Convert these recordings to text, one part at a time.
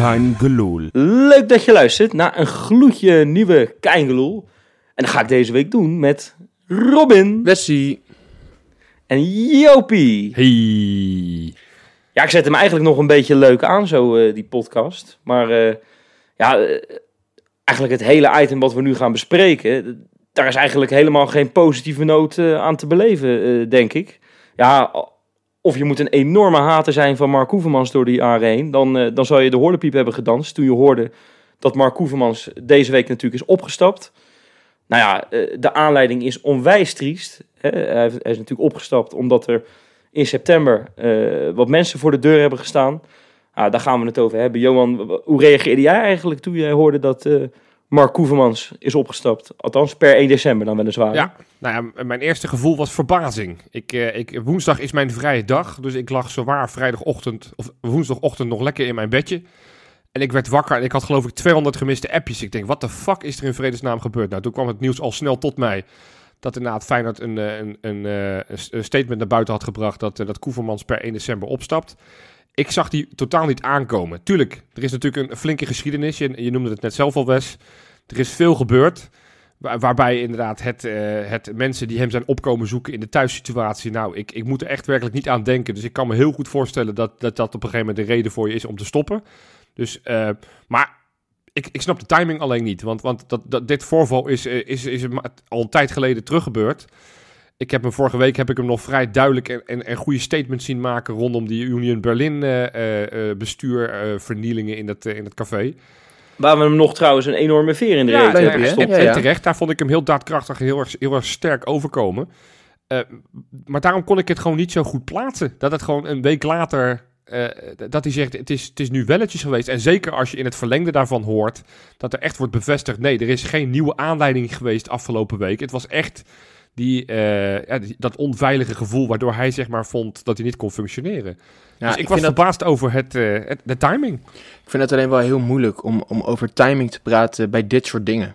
Kein Geloel. Leuk dat je luistert naar een gloedje nieuwe Keingeloel. En dat ga ik deze week doen met Robin Wessie. en Jopie. Hey. Ja, ik zet hem eigenlijk nog een beetje leuk aan, zo eh, die podcast. Maar eh, ja, eh, eigenlijk het hele item wat we nu gaan bespreken, daar is eigenlijk helemaal geen positieve noot aan te beleven, eh, denk ik. Ja, of je moet een enorme hater zijn van Mark Hoevermans door die jaren heen, dan, eh, dan zou je de horlepiep hebben gedanst toen je hoorde dat Mark Hoevermans deze week natuurlijk is opgestapt. Nou ja, eh, de aanleiding is onwijs triest. Hij, is natuurlijk opgestapt omdat er in september eh, wat mensen voor de deur hebben gestaan. Ah, daar gaan we het over hebben. Johan, hoe reageerde jij eigenlijk toen jij hoorde dat Mark Koevermans is opgestapt? Althans, per 1 december dan weliswaar. Ja, nou ja, mijn eerste gevoel was verbazing. Ik, eh, ik, woensdag is mijn vrije dag, dus ik lag zowaar vrijdagochtend of woensdagochtend nog lekker in mijn bedje. En ik werd wakker en ik had geloof ik 200 gemiste appjes. Ik denk, wat de fuck is er in vredesnaam gebeurd? Nou, toen kwam het nieuws al snel tot mij dat inderdaad Feyenoord een, eh, een, een, eh, een statement naar buiten had gebracht dat, dat Koevermans per 1 december opstapt. Ik zag die totaal niet aankomen. Tuurlijk, er is natuurlijk een flinke geschiedenis. Je, je noemde het net zelf al, Wes. Er is veel gebeurd. Waar- waarbij inderdaad het, eh, het mensen die hem zijn opkomen zoeken in de thuissituatie. Nou, ik, ik moet er echt werkelijk niet aan denken. Dus ik kan me heel goed voorstellen dat dat, dat op een gegeven moment de reden voor je is om te stoppen. Dus, eh, maar ik, ik snap de timing alleen niet. Want, want dat, dat, dit voorval is, eh, is, is ma- al een tijd geleden teruggebeurd. Ik heb hem vorige week heb ik hem nog vrij duidelijk en, en, en goede statements zien maken rondom die Union Berlin eh, eh, eh, bestuur eh, vernielingen in dat, in dat café. Waar we hem nog trouwens een enorme veer in de Ja, reet hebben gestopt. Ja, en terecht, daar vond ik hem heel daadkrachtig en heel erg, heel erg sterk overkomen. Eh, maar daarom kon ik het gewoon niet zo goed plaatsen. Dat het gewoon een week later, eh, dat hij zegt, het is, het is nu welletjes geweest. En zeker als je in het verlengde daarvan hoort, dat er echt wordt bevestigd, nee, er is geen nieuwe aanleiding geweest afgelopen week. Het was echt die, eh, ja, die- dat onveilige gevoel waardoor hij zeg maar vond dat hij niet kon functioneren. Ja, dus ik, ik was dat- verbaasd over het, eh, het, de timing. Ik vind het alleen wel heel moeilijk om, om over timing te praten bij dit soort dingen.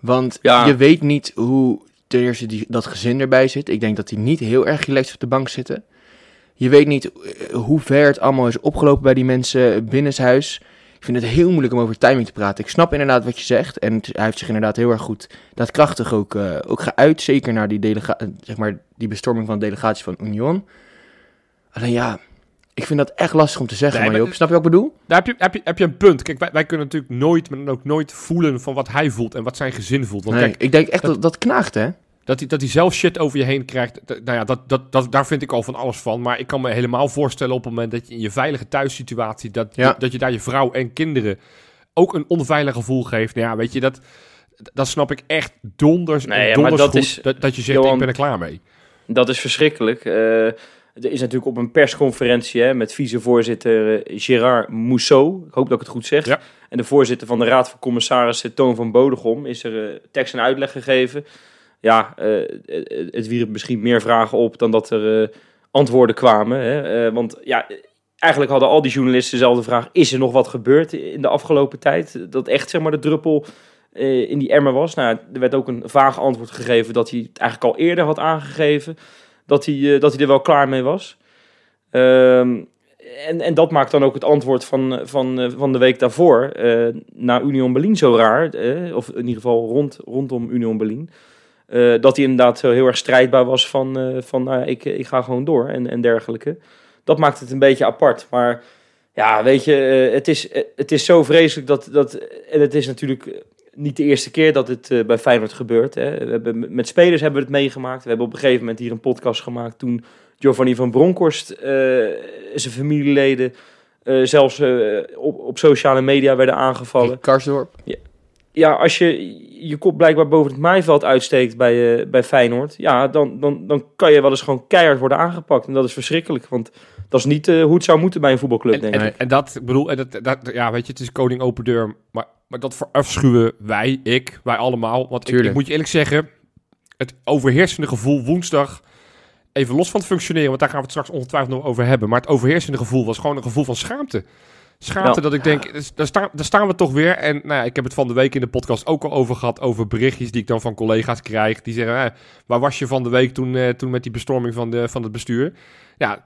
Want Ja. je weet niet hoe ten eerste die, dat gezin erbij zit. Ik denk dat die niet heel erg relaxed op de bank zitten. Je weet niet eh, hoe ver het allemaal is opgelopen bij die mensen binnenshuis. Ik vind het heel moeilijk om over timing te praten. Ik snap inderdaad wat je zegt. En het- hij heeft zich inderdaad heel erg goed daadkrachtig ook, eh, ook geuit. Zeker naar die, delega eh, zeg maar, die bestorming van de delegatie van Union. Alleen ja, ik vind dat echt lastig om te zeggen. Nee, maar maar Joop, snap je wat ik bedoel? Daar heb je, heb, je, heb je een punt. Kijk, wij, wij kunnen natuurlijk nooit, maar dan ook nooit voelen van wat hij voelt en wat zijn gezin voelt. Want Nee, kijk, ik denk echt dat- dat dat knaagt, hè? Dat hij, dat hij zelf shit over je heen krijgt, nou ja, dat, dat, dat, daar vind ik al van alles van. Maar ik kan me helemaal voorstellen op het moment dat je in je veilige thuissituatie, dat, Ja. dat je daar je vrouw en kinderen ook een onveilig gevoel geeft. Nou ja, weet je, dat, dat snap ik echt donders Nee, en ja, donders maar dat goed, is- dat, dat je zegt, Johan- ik ben er klaar mee. Dat is verschrikkelijk. Eh, er is natuurlijk op een persconferentie hè, met vicevoorzitter eh, Gérard Mousseau, ik hoop dat ik het goed zeg, Ja. en de voorzitter van de Raad van Commissarissen Toon van Bodegom, is er eh, tekst en uitleg gegeven. Ja, eh, eh, het wierp misschien meer vragen op dan dat er eh, antwoorden kwamen. Hè? Want ja, eigenlijk hadden al die journalisten dezelfde vraag, is er nog wat gebeurd in de afgelopen tijd? Dat echt zeg maar de druppel in die emmer was. Nou, er werd ook een vaag antwoord gegeven dat hij het eigenlijk al eerder had aangegeven dat hij, dat hij er wel klaar mee was. Ehm, en, en dat maakt dan ook het antwoord van, van, van de week daarvoor naar Union Berlin zo raar. of in ieder geval rond, rondom Union Berlin. Eh, dat hij inderdaad zo heel erg strijdbaar was van, eh, van nou ik, ik ga gewoon door en, en dergelijke. Dat maakt het een beetje apart. Maar ja, weet je, eh, het, is, het is zo vreselijk dat, dat... En het is natuurlijk niet de eerste keer dat het bij Feyenoord gebeurt. Hè. We hebben, met spelers hebben we het meegemaakt. We hebben op een gegeven moment hier een podcast gemaakt toen Giovanni van Bronckhorst zijn familieleden zelfs op, op sociale media werden aangevallen. Karsdorp. ja, als je je kop blijkbaar boven het maaiveld uitsteekt bij, eh, bij Feyenoord, ja, dan, dan, dan kan je wel eens gewoon keihard worden aangepakt. En dat is verschrikkelijk, want dat is niet eh, hoe het zou moeten bij een voetbalclub, En, denk ik. en, en dat, ik bedoel, en dat, dat, ja, weet je, het is koning open deur. Maar, maar dat verafschuwen wij, ik, wij allemaal. Want ik, ik moet je eerlijk zeggen, het overheersende gevoel woensdag, even los van het functioneren, want daar gaan we het straks ongetwijfeld nog over hebben. Maar het overheersende gevoel was gewoon een gevoel van schaamte. Schaamte Ja. dat ik denk, dus daar, staan, daar staan we toch weer. En nou ja, ik heb het van de week in de podcast ook al over gehad, over berichtjes die ik dan van collega's krijg. Die zeggen, eh, waar was je van de week toen, eh, toen met die bestorming van, de, van het bestuur? Ja,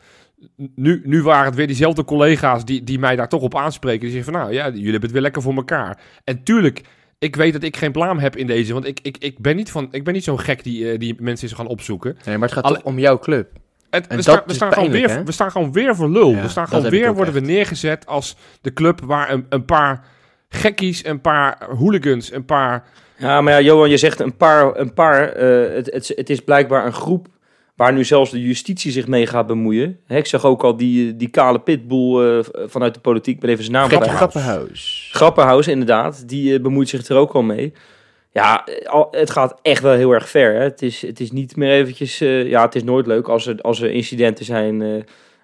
nu, nu waren het weer diezelfde collega's die, die mij daar toch op aanspreken. Die zeggen van, nou ja, jullie hebben het weer lekker voor elkaar. En tuurlijk, ik weet dat ik geen blaam heb in deze. Want ik, ik, ik ben niet, van, ik ben niet zo'n gek die, eh, die mensen is gaan opzoeken. Nee, maar het gaat Alle- toch om jouw club. Het, En we, dat staan, we, staan gewoon pijnlijk, weer, hè? we staan gewoon weer voor lul. Ja, we staan gewoon weer, worden we neergezet als de club waar een, een paar gekkies, een paar hooligans, een paar... Ja, maar ja, Johan, je zegt een paar. Een paar eh, het, het, het is blijkbaar een groep waar nu zelfs de justitie zich mee gaat bemoeien. Ik zag ook al die, die kale pitbull eh, vanuit de politiek, ik ben even zijn naam grappenhuis. Grappenhuis, inderdaad, die eh, bemoeit zich er ook al mee. Ja, eh, het gaat echt wel heel erg ver. Hè. Het, is, het is niet meer eventjes... eh, ja, het is nooit leuk als er, als er incidenten zijn. eh,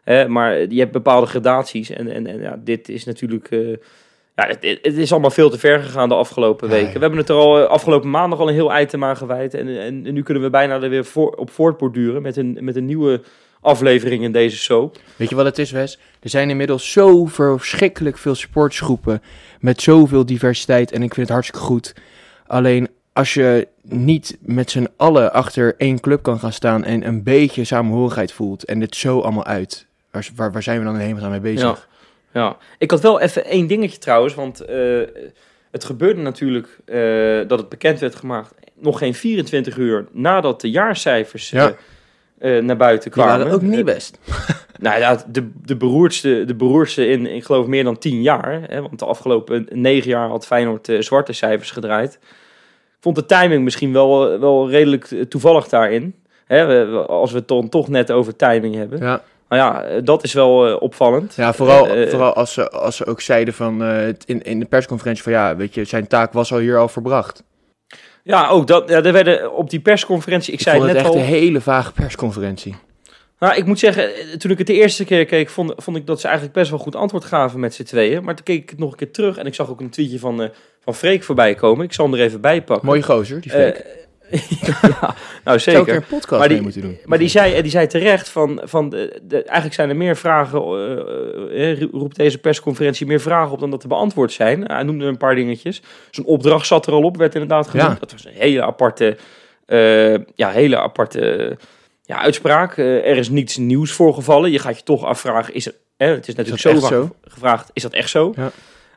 hè, maar je hebt bepaalde gradaties. En, en, en ja, dit is natuurlijk... ja, het, het- is allemaal veel te ver gegaan de afgelopen weken. ja. We hebben het er al afgelopen maandag al een heel item aan gewijd. En, en, en nu kunnen we bijna er weer voor, op voortborduren met een, met een nieuwe aflevering in deze soap. Weet je wat het is, Wes? Er zijn inmiddels zo verschrikkelijk veel sportsgroepen met zoveel diversiteit en ik vind het hartstikke goed. Alleen als je niet met z'n allen achter één club kan gaan staan en een beetje samenhorigheid voelt en dit zo allemaal uit, waar, waar, waar zijn we dan in hemelsnaam mee bezig? Ja, ik had wel even één dingetje trouwens, want eh, het gebeurde natuurlijk eh, dat het bekend werd gemaakt nog geen 24 uur nadat de jaarcijfers eh, Ja. naar buiten Die kwamen. waren ook niet best. nou ja, de, de beroerdste, de beroerdste in, ik geloof, meer dan 10 jaar. Hè, want de afgelopen negen jaar had Feyenoord zwarte cijfers gedraaid. Vond de timing misschien wel, wel redelijk eh, toevallig daarin. Hè, als we het dan toch net over timing hebben. Ja, Maar ja, eh, dat is wel eh, opvallend. ja vooral, Eh, eh, vooral als, ze, als ze ook zeiden van, eh, het in, in de persconferentie van ja, weet je, zijn taak was al hier al verbracht. Ja, ook dat. Ja, er werden op die persconferentie, ik, Ik zei vond het het net echt al. een hele vage persconferentie. Nou, ik moet zeggen, eh, toen ik het de eerste keer keek, vond, vond ik dat ze eigenlijk best wel goed antwoord gaven met z'n tweeën. Maar toen keek ik het nog een keer terug en ik zag ook een tweetje van, eh van Freek voorbij komen. Ik zal hem er even bij pakken. Mooie gozer, die Eh, fake. ja, nou Zou ik er zeker. een podcast Maar die- mee moeten doen. Maar die zei, die zei terecht van, van de, de- eigenlijk zijn er meer vragen, eh, roept deze persconferentie meer vragen op dan dat er beantwoord zijn. Hij noemde een paar dingetjes. Zo'n opdracht zat er al op, werd inderdaad genoemd. Ja. Dat was een hele aparte, ja, hele aparte ja, uitspraak. Eh, er is niets nieuws voorgevallen. Je gaat je toch afvragen, is het, hè, het is natuurlijk zo, zo? gevraagd, is dat echt zo? Ja.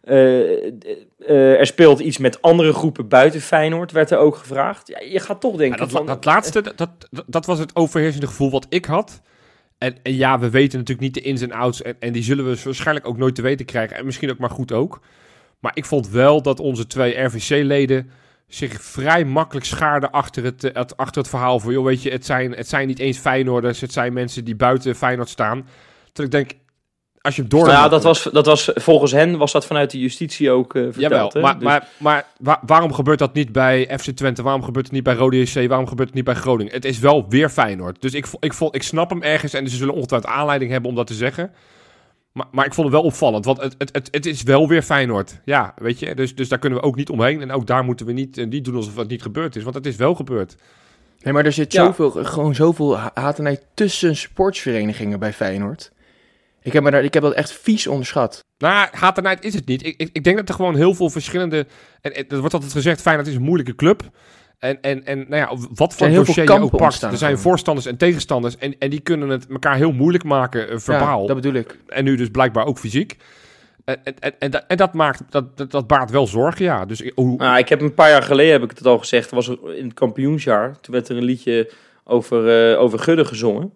Eh, eh, er speelt iets met andere groepen buiten Feyenoord, werd er ook gevraagd. Ja, je gaat toch Ja, denken dat, van... dat laatste, dat, dat, dat was het overheersende gevoel wat ik had. En, en ja, we weten natuurlijk niet de ins en outs. En, en die zullen we waarschijnlijk ook nooit te weten krijgen. En misschien ook maar goed ook. Maar ik vond wel dat onze twee RVC-leden zich vrij makkelijk schaarden achter het, eh, het, achter het verhaal. Voor, joh, weet je, het zijn, het zijn niet eens Feyenoorders. Het zijn mensen die buiten Feyenoord staan. Toen ik denk, als je hem door... Nou ja, dat was, dat was, volgens hen was dat vanuit de justitie ook eh verteld. Jawel, hè? maar, Dus- maar, maar wa- waarom gebeurt dat niet bij FC Twente? Waarom gebeurt het niet bij Rode JC? Waarom gebeurt het niet bij Groningen? Het is wel weer Feyenoord. Dus ik, ik, vo- ik snap hem ergens en ze zullen ongetwijfeld aanleiding hebben om dat te zeggen. Maar, maar ik vond het wel opvallend, want het, het, het, het is wel weer Feyenoord. Ja, weet je, dus, dus daar kunnen we ook niet omheen. En ook daar moeten we niet, eh, niet doen alsof het niet gebeurd is, want het is wel gebeurd. Nee, maar er zit Ja. zoveel, gewoon zoveel ha- haat en nijd tussen sportsverenigingen bij Feyenoord. Ik heb, me daar, ik heb dat echt vies onderschat. Nou, haat en nijd is het niet. Ik, ik, ik denk dat er gewoon heel veel verschillende... En, en er wordt altijd gezegd, Feyenoord is een moeilijke club. En, en, en nou ja, wat voor dossier je ook pakt. Er zijn voorstanders en tegenstanders. En, en die kunnen het elkaar heel moeilijk maken, eh, verbaal. Ja, dat bedoel ik. En nu dus blijkbaar ook fysiek. En, en, en, en, dat, en dat maakt, dat, dat, dat baart wel zorgen, ja. Dus ik- hoe, Nou, ik heb een paar jaar geleden, heb ik het al gezegd, was er in het kampioensjaar. Toen werd er een liedje over, eh, over Gudde gezongen.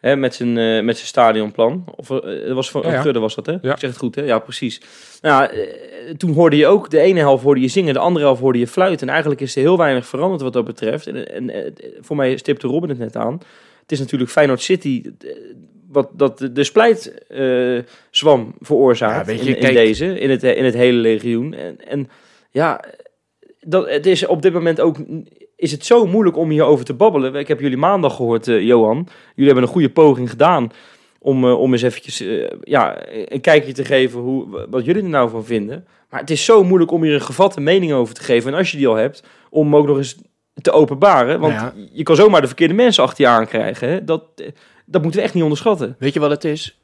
Hè, met, zijn, eh, met zijn stadionplan. Of, eh, dat was van Ja, ja. Gudde was dat, hè? Ja. Ik zeg het goed, hè? Ja, precies. Nou, eh, toen hoorde je ook, de ene helft hoorde je zingen, de andere helft hoorde je fluiten. En eigenlijk is er heel weinig veranderd wat dat betreft. En, en eh, voor mij stipte Robin het net aan. Het is natuurlijk Feyenoord City, eh, wat dat de, de splijt eh, zwam veroorzaakt Ja, je, in, in kijk- deze, in het, in het hele legioen. En, en ja, dat, het is op dit moment ook is het zo moeilijk om hierover te babbelen. Ik heb jullie maandag gehoord, eh, Johan. Jullie hebben een goede poging gedaan om, eh, om eens eventjes eh, ja, een kijkje te geven hoe, wat jullie er nou van vinden. Maar het is zo moeilijk om hier een gevatte mening over te geven. En als je die al hebt, om hem ook nog eens te openbaren. Want Nou je kan zomaar de verkeerde mensen achter je aankrijgen. Hè? Dat, dat moeten we echt niet onderschatten. Weet je wat het is?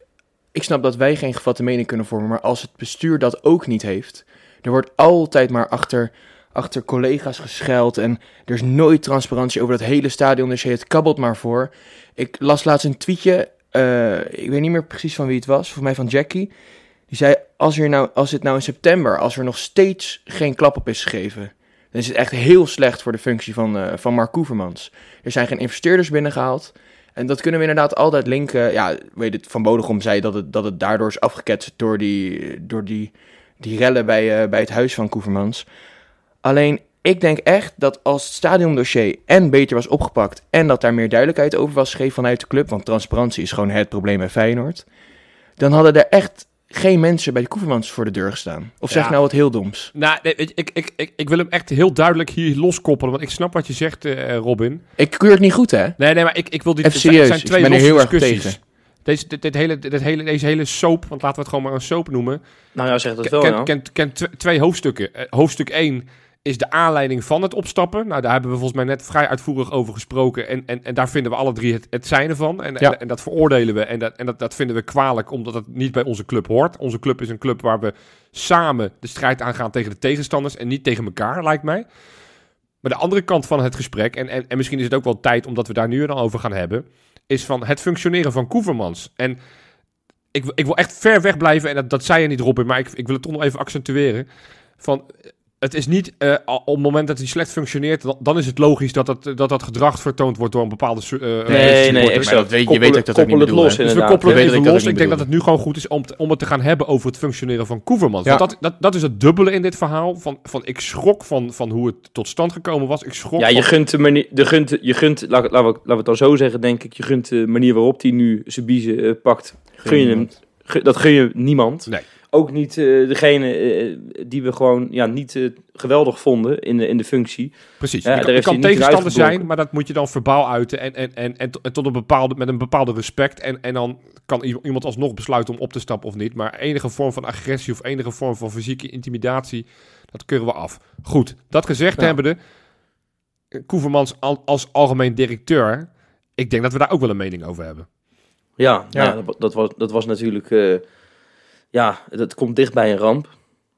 Ik snap dat wij geen gevatte mening kunnen vormen, maar als het bestuur dat ook niet heeft, er wordt altijd maar achter, achter collega's gescheld en er is nooit transparantie over dat hele stadion, dus je het kabbelt maar voor. Ik las laatst een tweetje, eh, ik weet niet meer precies van wie het was, volgens mij van Jackie. Die zei, als, er nou, als het nou in september, als er nog steeds geen klap op is gegeven, dan is het echt heel slecht voor de functie van, eh, van Mark Koevermans. Er zijn geen investeerders binnengehaald. En dat kunnen we inderdaad altijd linken. Ja, weet het, Van Bodegom zei dat het, dat het daardoor is afgeketst door die, door die, die rellen bij, eh, bij het huis van Koevermans. Alleen, ik denk echt dat als het stadiondossier en beter was opgepakt... en dat daar meer duidelijkheid over was gegeven vanuit de club... want transparantie is gewoon het probleem bij Feyenoord... dan hadden er echt geen mensen bij de Koevermans voor de deur gestaan. Of zeg Ja. nou wat heel doms. Nou, nee, ik, ik, ik, ik, ik wil hem echt heel duidelijk hier loskoppelen. Want ik snap wat je zegt, eh, Robin. Ik keur het niet goed, hè? Nee, nee, maar ik, ik wil dit... Even het zijn- serieus, zijn ik twee ben er losse heel erg tegen. Deze, dit, dit hele, dit hele, deze hele soap, want laten we het gewoon maar een soap noemen. Nou ja, zeg dat wel. ken, ken, ken tw- twee hoofdstukken. Eh, hoofdstuk 1 is de aanleiding van het opstappen. Nou, daar hebben we volgens mij net vrij uitvoerig over gesproken. En, en, en daar vinden we alle drie het, het zijne van. En, Ja. en, en dat veroordelen we. En, dat, en dat, dat vinden we kwalijk, omdat het niet bij onze club hoort. Onze club is een club waar we samen de strijd aangaan tegen de tegenstanders. En niet tegen elkaar, lijkt mij. Maar de andere kant van het gesprek, en, en, en misschien is het ook wel tijd omdat we daar nu dan over gaan hebben, is van het functioneren van Koevermans. En ik, ik wil echt ver weg blijven, en dat, dat zei je niet, Robin, maar ik, ik wil het toch nog even accentueren. Van, het is niet eh, op het moment dat hij slecht functioneert, dan, dan is het logisch dat dat, dat dat gedrag vertoond wordt door een bepaalde. eh, Nee, supporter. nee, maar exact. dat weet- je weet dat ik dat ook niet het bedoel, los. Dus we koppelen Ik het even ik los. Ik denk dat het nu gewoon goed is om, om het te gaan hebben over het functioneren van Koevermans. Ja. Want dat, dat, dat is het dubbele in dit verhaal. Van, van ik schrok van, van hoe het tot stand gekomen was. Ik schrok Ja, je van- gunt de manier, de gunt, je gunt, laat, laten, we, laten we het dan zo zeggen, denk ik, je gunt de manier waarop hij nu zijn biezen eh, pakt, gun je hem, dat gun je niemand. Nee. Ook niet eh, degene eh, die we gewoon ja, niet eh, geweldig vonden in de, in de functie. Precies. Ja, daar kan, tegenstander zijn, maar dat moet je dan verbaal uiten. En, en, en, en, to- en tot een bepaalde, met een bepaalde respect. En, en dan kan iemand alsnog besluiten om op te stappen of niet. Maar enige vorm van agressie of enige vorm van fysieke intimidatie, dat keuren we af. Goed, dat gezegd Ja. hebbende, Koevermans al- als algemeen directeur, ik denk dat we daar ook wel een mening over hebben. Ja, Ja. ja. dat, dat, was, dat was natuurlijk, eh, ja, dat komt dicht bij een ramp.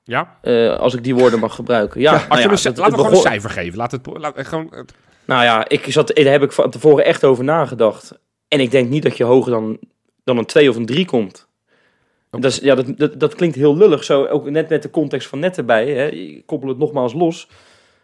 Ja? eh, als ik die woorden mag gebruiken. Ja, Als nou je ja, het- we het gewoon een cijfer geven. Laat het, laat, gewoon, het- Nou ja, ik zat, daar heb ik van tevoren echt over nagedacht. En ik denk niet dat je hoger dan, dan een 2 of een 3 komt. Oké. Dat, is, ja, dat, dat, dat klinkt heel lullig, zo ook net met de context van net erbij. Hè. Ik koppel het nogmaals los.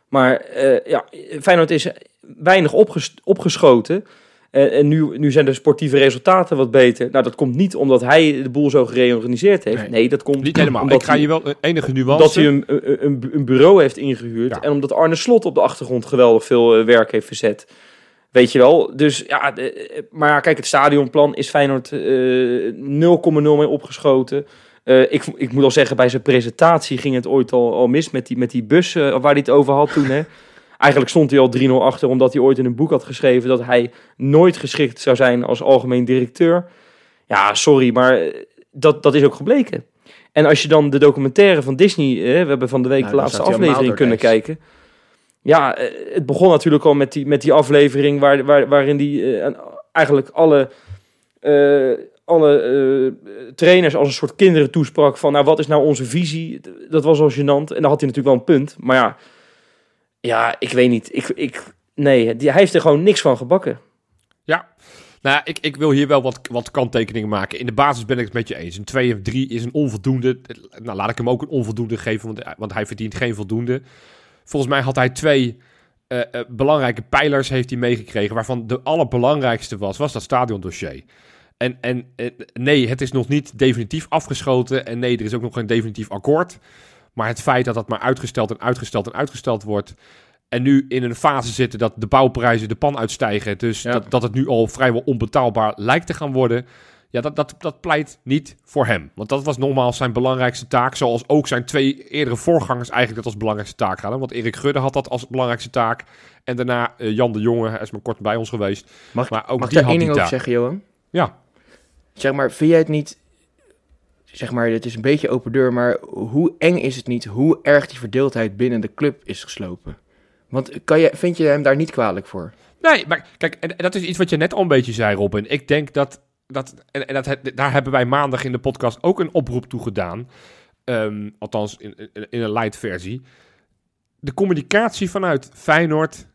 Maar eh, ja, Feyenoord is weinig opges- opgeschoten. Eh, en nu, nu zijn de sportieve resultaten wat beter. Nou, dat komt niet omdat hij de boel zo gereorganiseerd heeft. Nee. Nee, dat komt niet helemaal. omdat Ik ga je wel enige nuance. omdat hij een, een, een- bureau heeft ingehuurd. Ja. En omdat Arne Slot op de achtergrond geweldig veel eh, werk heeft verzet. Weet je wel. Dus ja, eh, maar ja, kijk, het stadionplan is Feyenoord eh 0,0 mee opgeschoten. Eh, ik, ik moet al zeggen, bij zijn presentatie ging het ooit al, al mis met die, met die bus eh, waar hij het over had toen. Hè. Eigenlijk stond hij al 3-0 achter, omdat hij ooit in een boek had geschreven dat hij nooit geschikt zou zijn als algemeen directeur. Ja, sorry, maar eh, dat, dat is ook gebleken. En als je dan de documentaire van Disney, eh, we hebben van de week Nou, de laatste aflevering kunnen kijken. Ja, eh, het begon natuurlijk al met die, met die aflevering waar, waar, waarin die eigenlijk alle, alle trainers als een soort kinderen toesprak van, nou wat is nou onze visie? Dat was al gênant en daar had hij natuurlijk wel een punt. Maar ja, ja ik weet niet. Ik, ik, nee, hij heeft er gewoon niks van gebakken. Ja, nou, ik, ik wil hier wel wat, wat kanttekeningen maken. In de basis ben ik het met je eens. Een 2 of 3 is een onvoldoende. Nou, laat ik hem ook een onvoldoende geven, want, want hij verdient geen voldoende. Volgens mij had hij twee eh, eh, belangrijke pijlers heeft hij meegekregen, waarvan de allerbelangrijkste was, was dat stadiondossier. En, en eh, nee, het is nog niet definitief afgeschoten. En nee, er is ook nog geen definitief akkoord. Maar het feit dat dat maar uitgesteld en uitgesteld en uitgesteld wordt. En nu in een fase zitten dat de bouwprijzen de pan uitstijgen. Dus Ja. dat, dat het nu al vrijwel onbetaalbaar lijkt te gaan worden. Ja, dat, dat, dat pleit niet voor hem. Want dat was nogmaals zijn belangrijkste taak. Zoals ook zijn twee eerdere voorgangers eigenlijk dat als belangrijkste taak hadden. Want Erik Gudde had dat als belangrijkste taak. En daarna eh, Jan de Jonge, hij is maar kort bij ons geweest. Mag, Maar ook mag ik die daar één ding over zeggen, Johan? Ja. Zeg maar, vind jij het niet... Zeg maar, het is een beetje open deur, maar hoe eng is het niet hoe erg die verdeeldheid binnen de club is geslopen? Want kan je, vind je hem daar niet kwalijk voor? Nee, maar kijk, en, en dat is iets wat je net al een beetje zei, Robin. Ik denk dat, dat en, en dat, daar hebben wij maandag in de podcast ook een oproep toe gedaan. Ehm, althans, in, in, in een light versie. De communicatie vanuit Feyenoord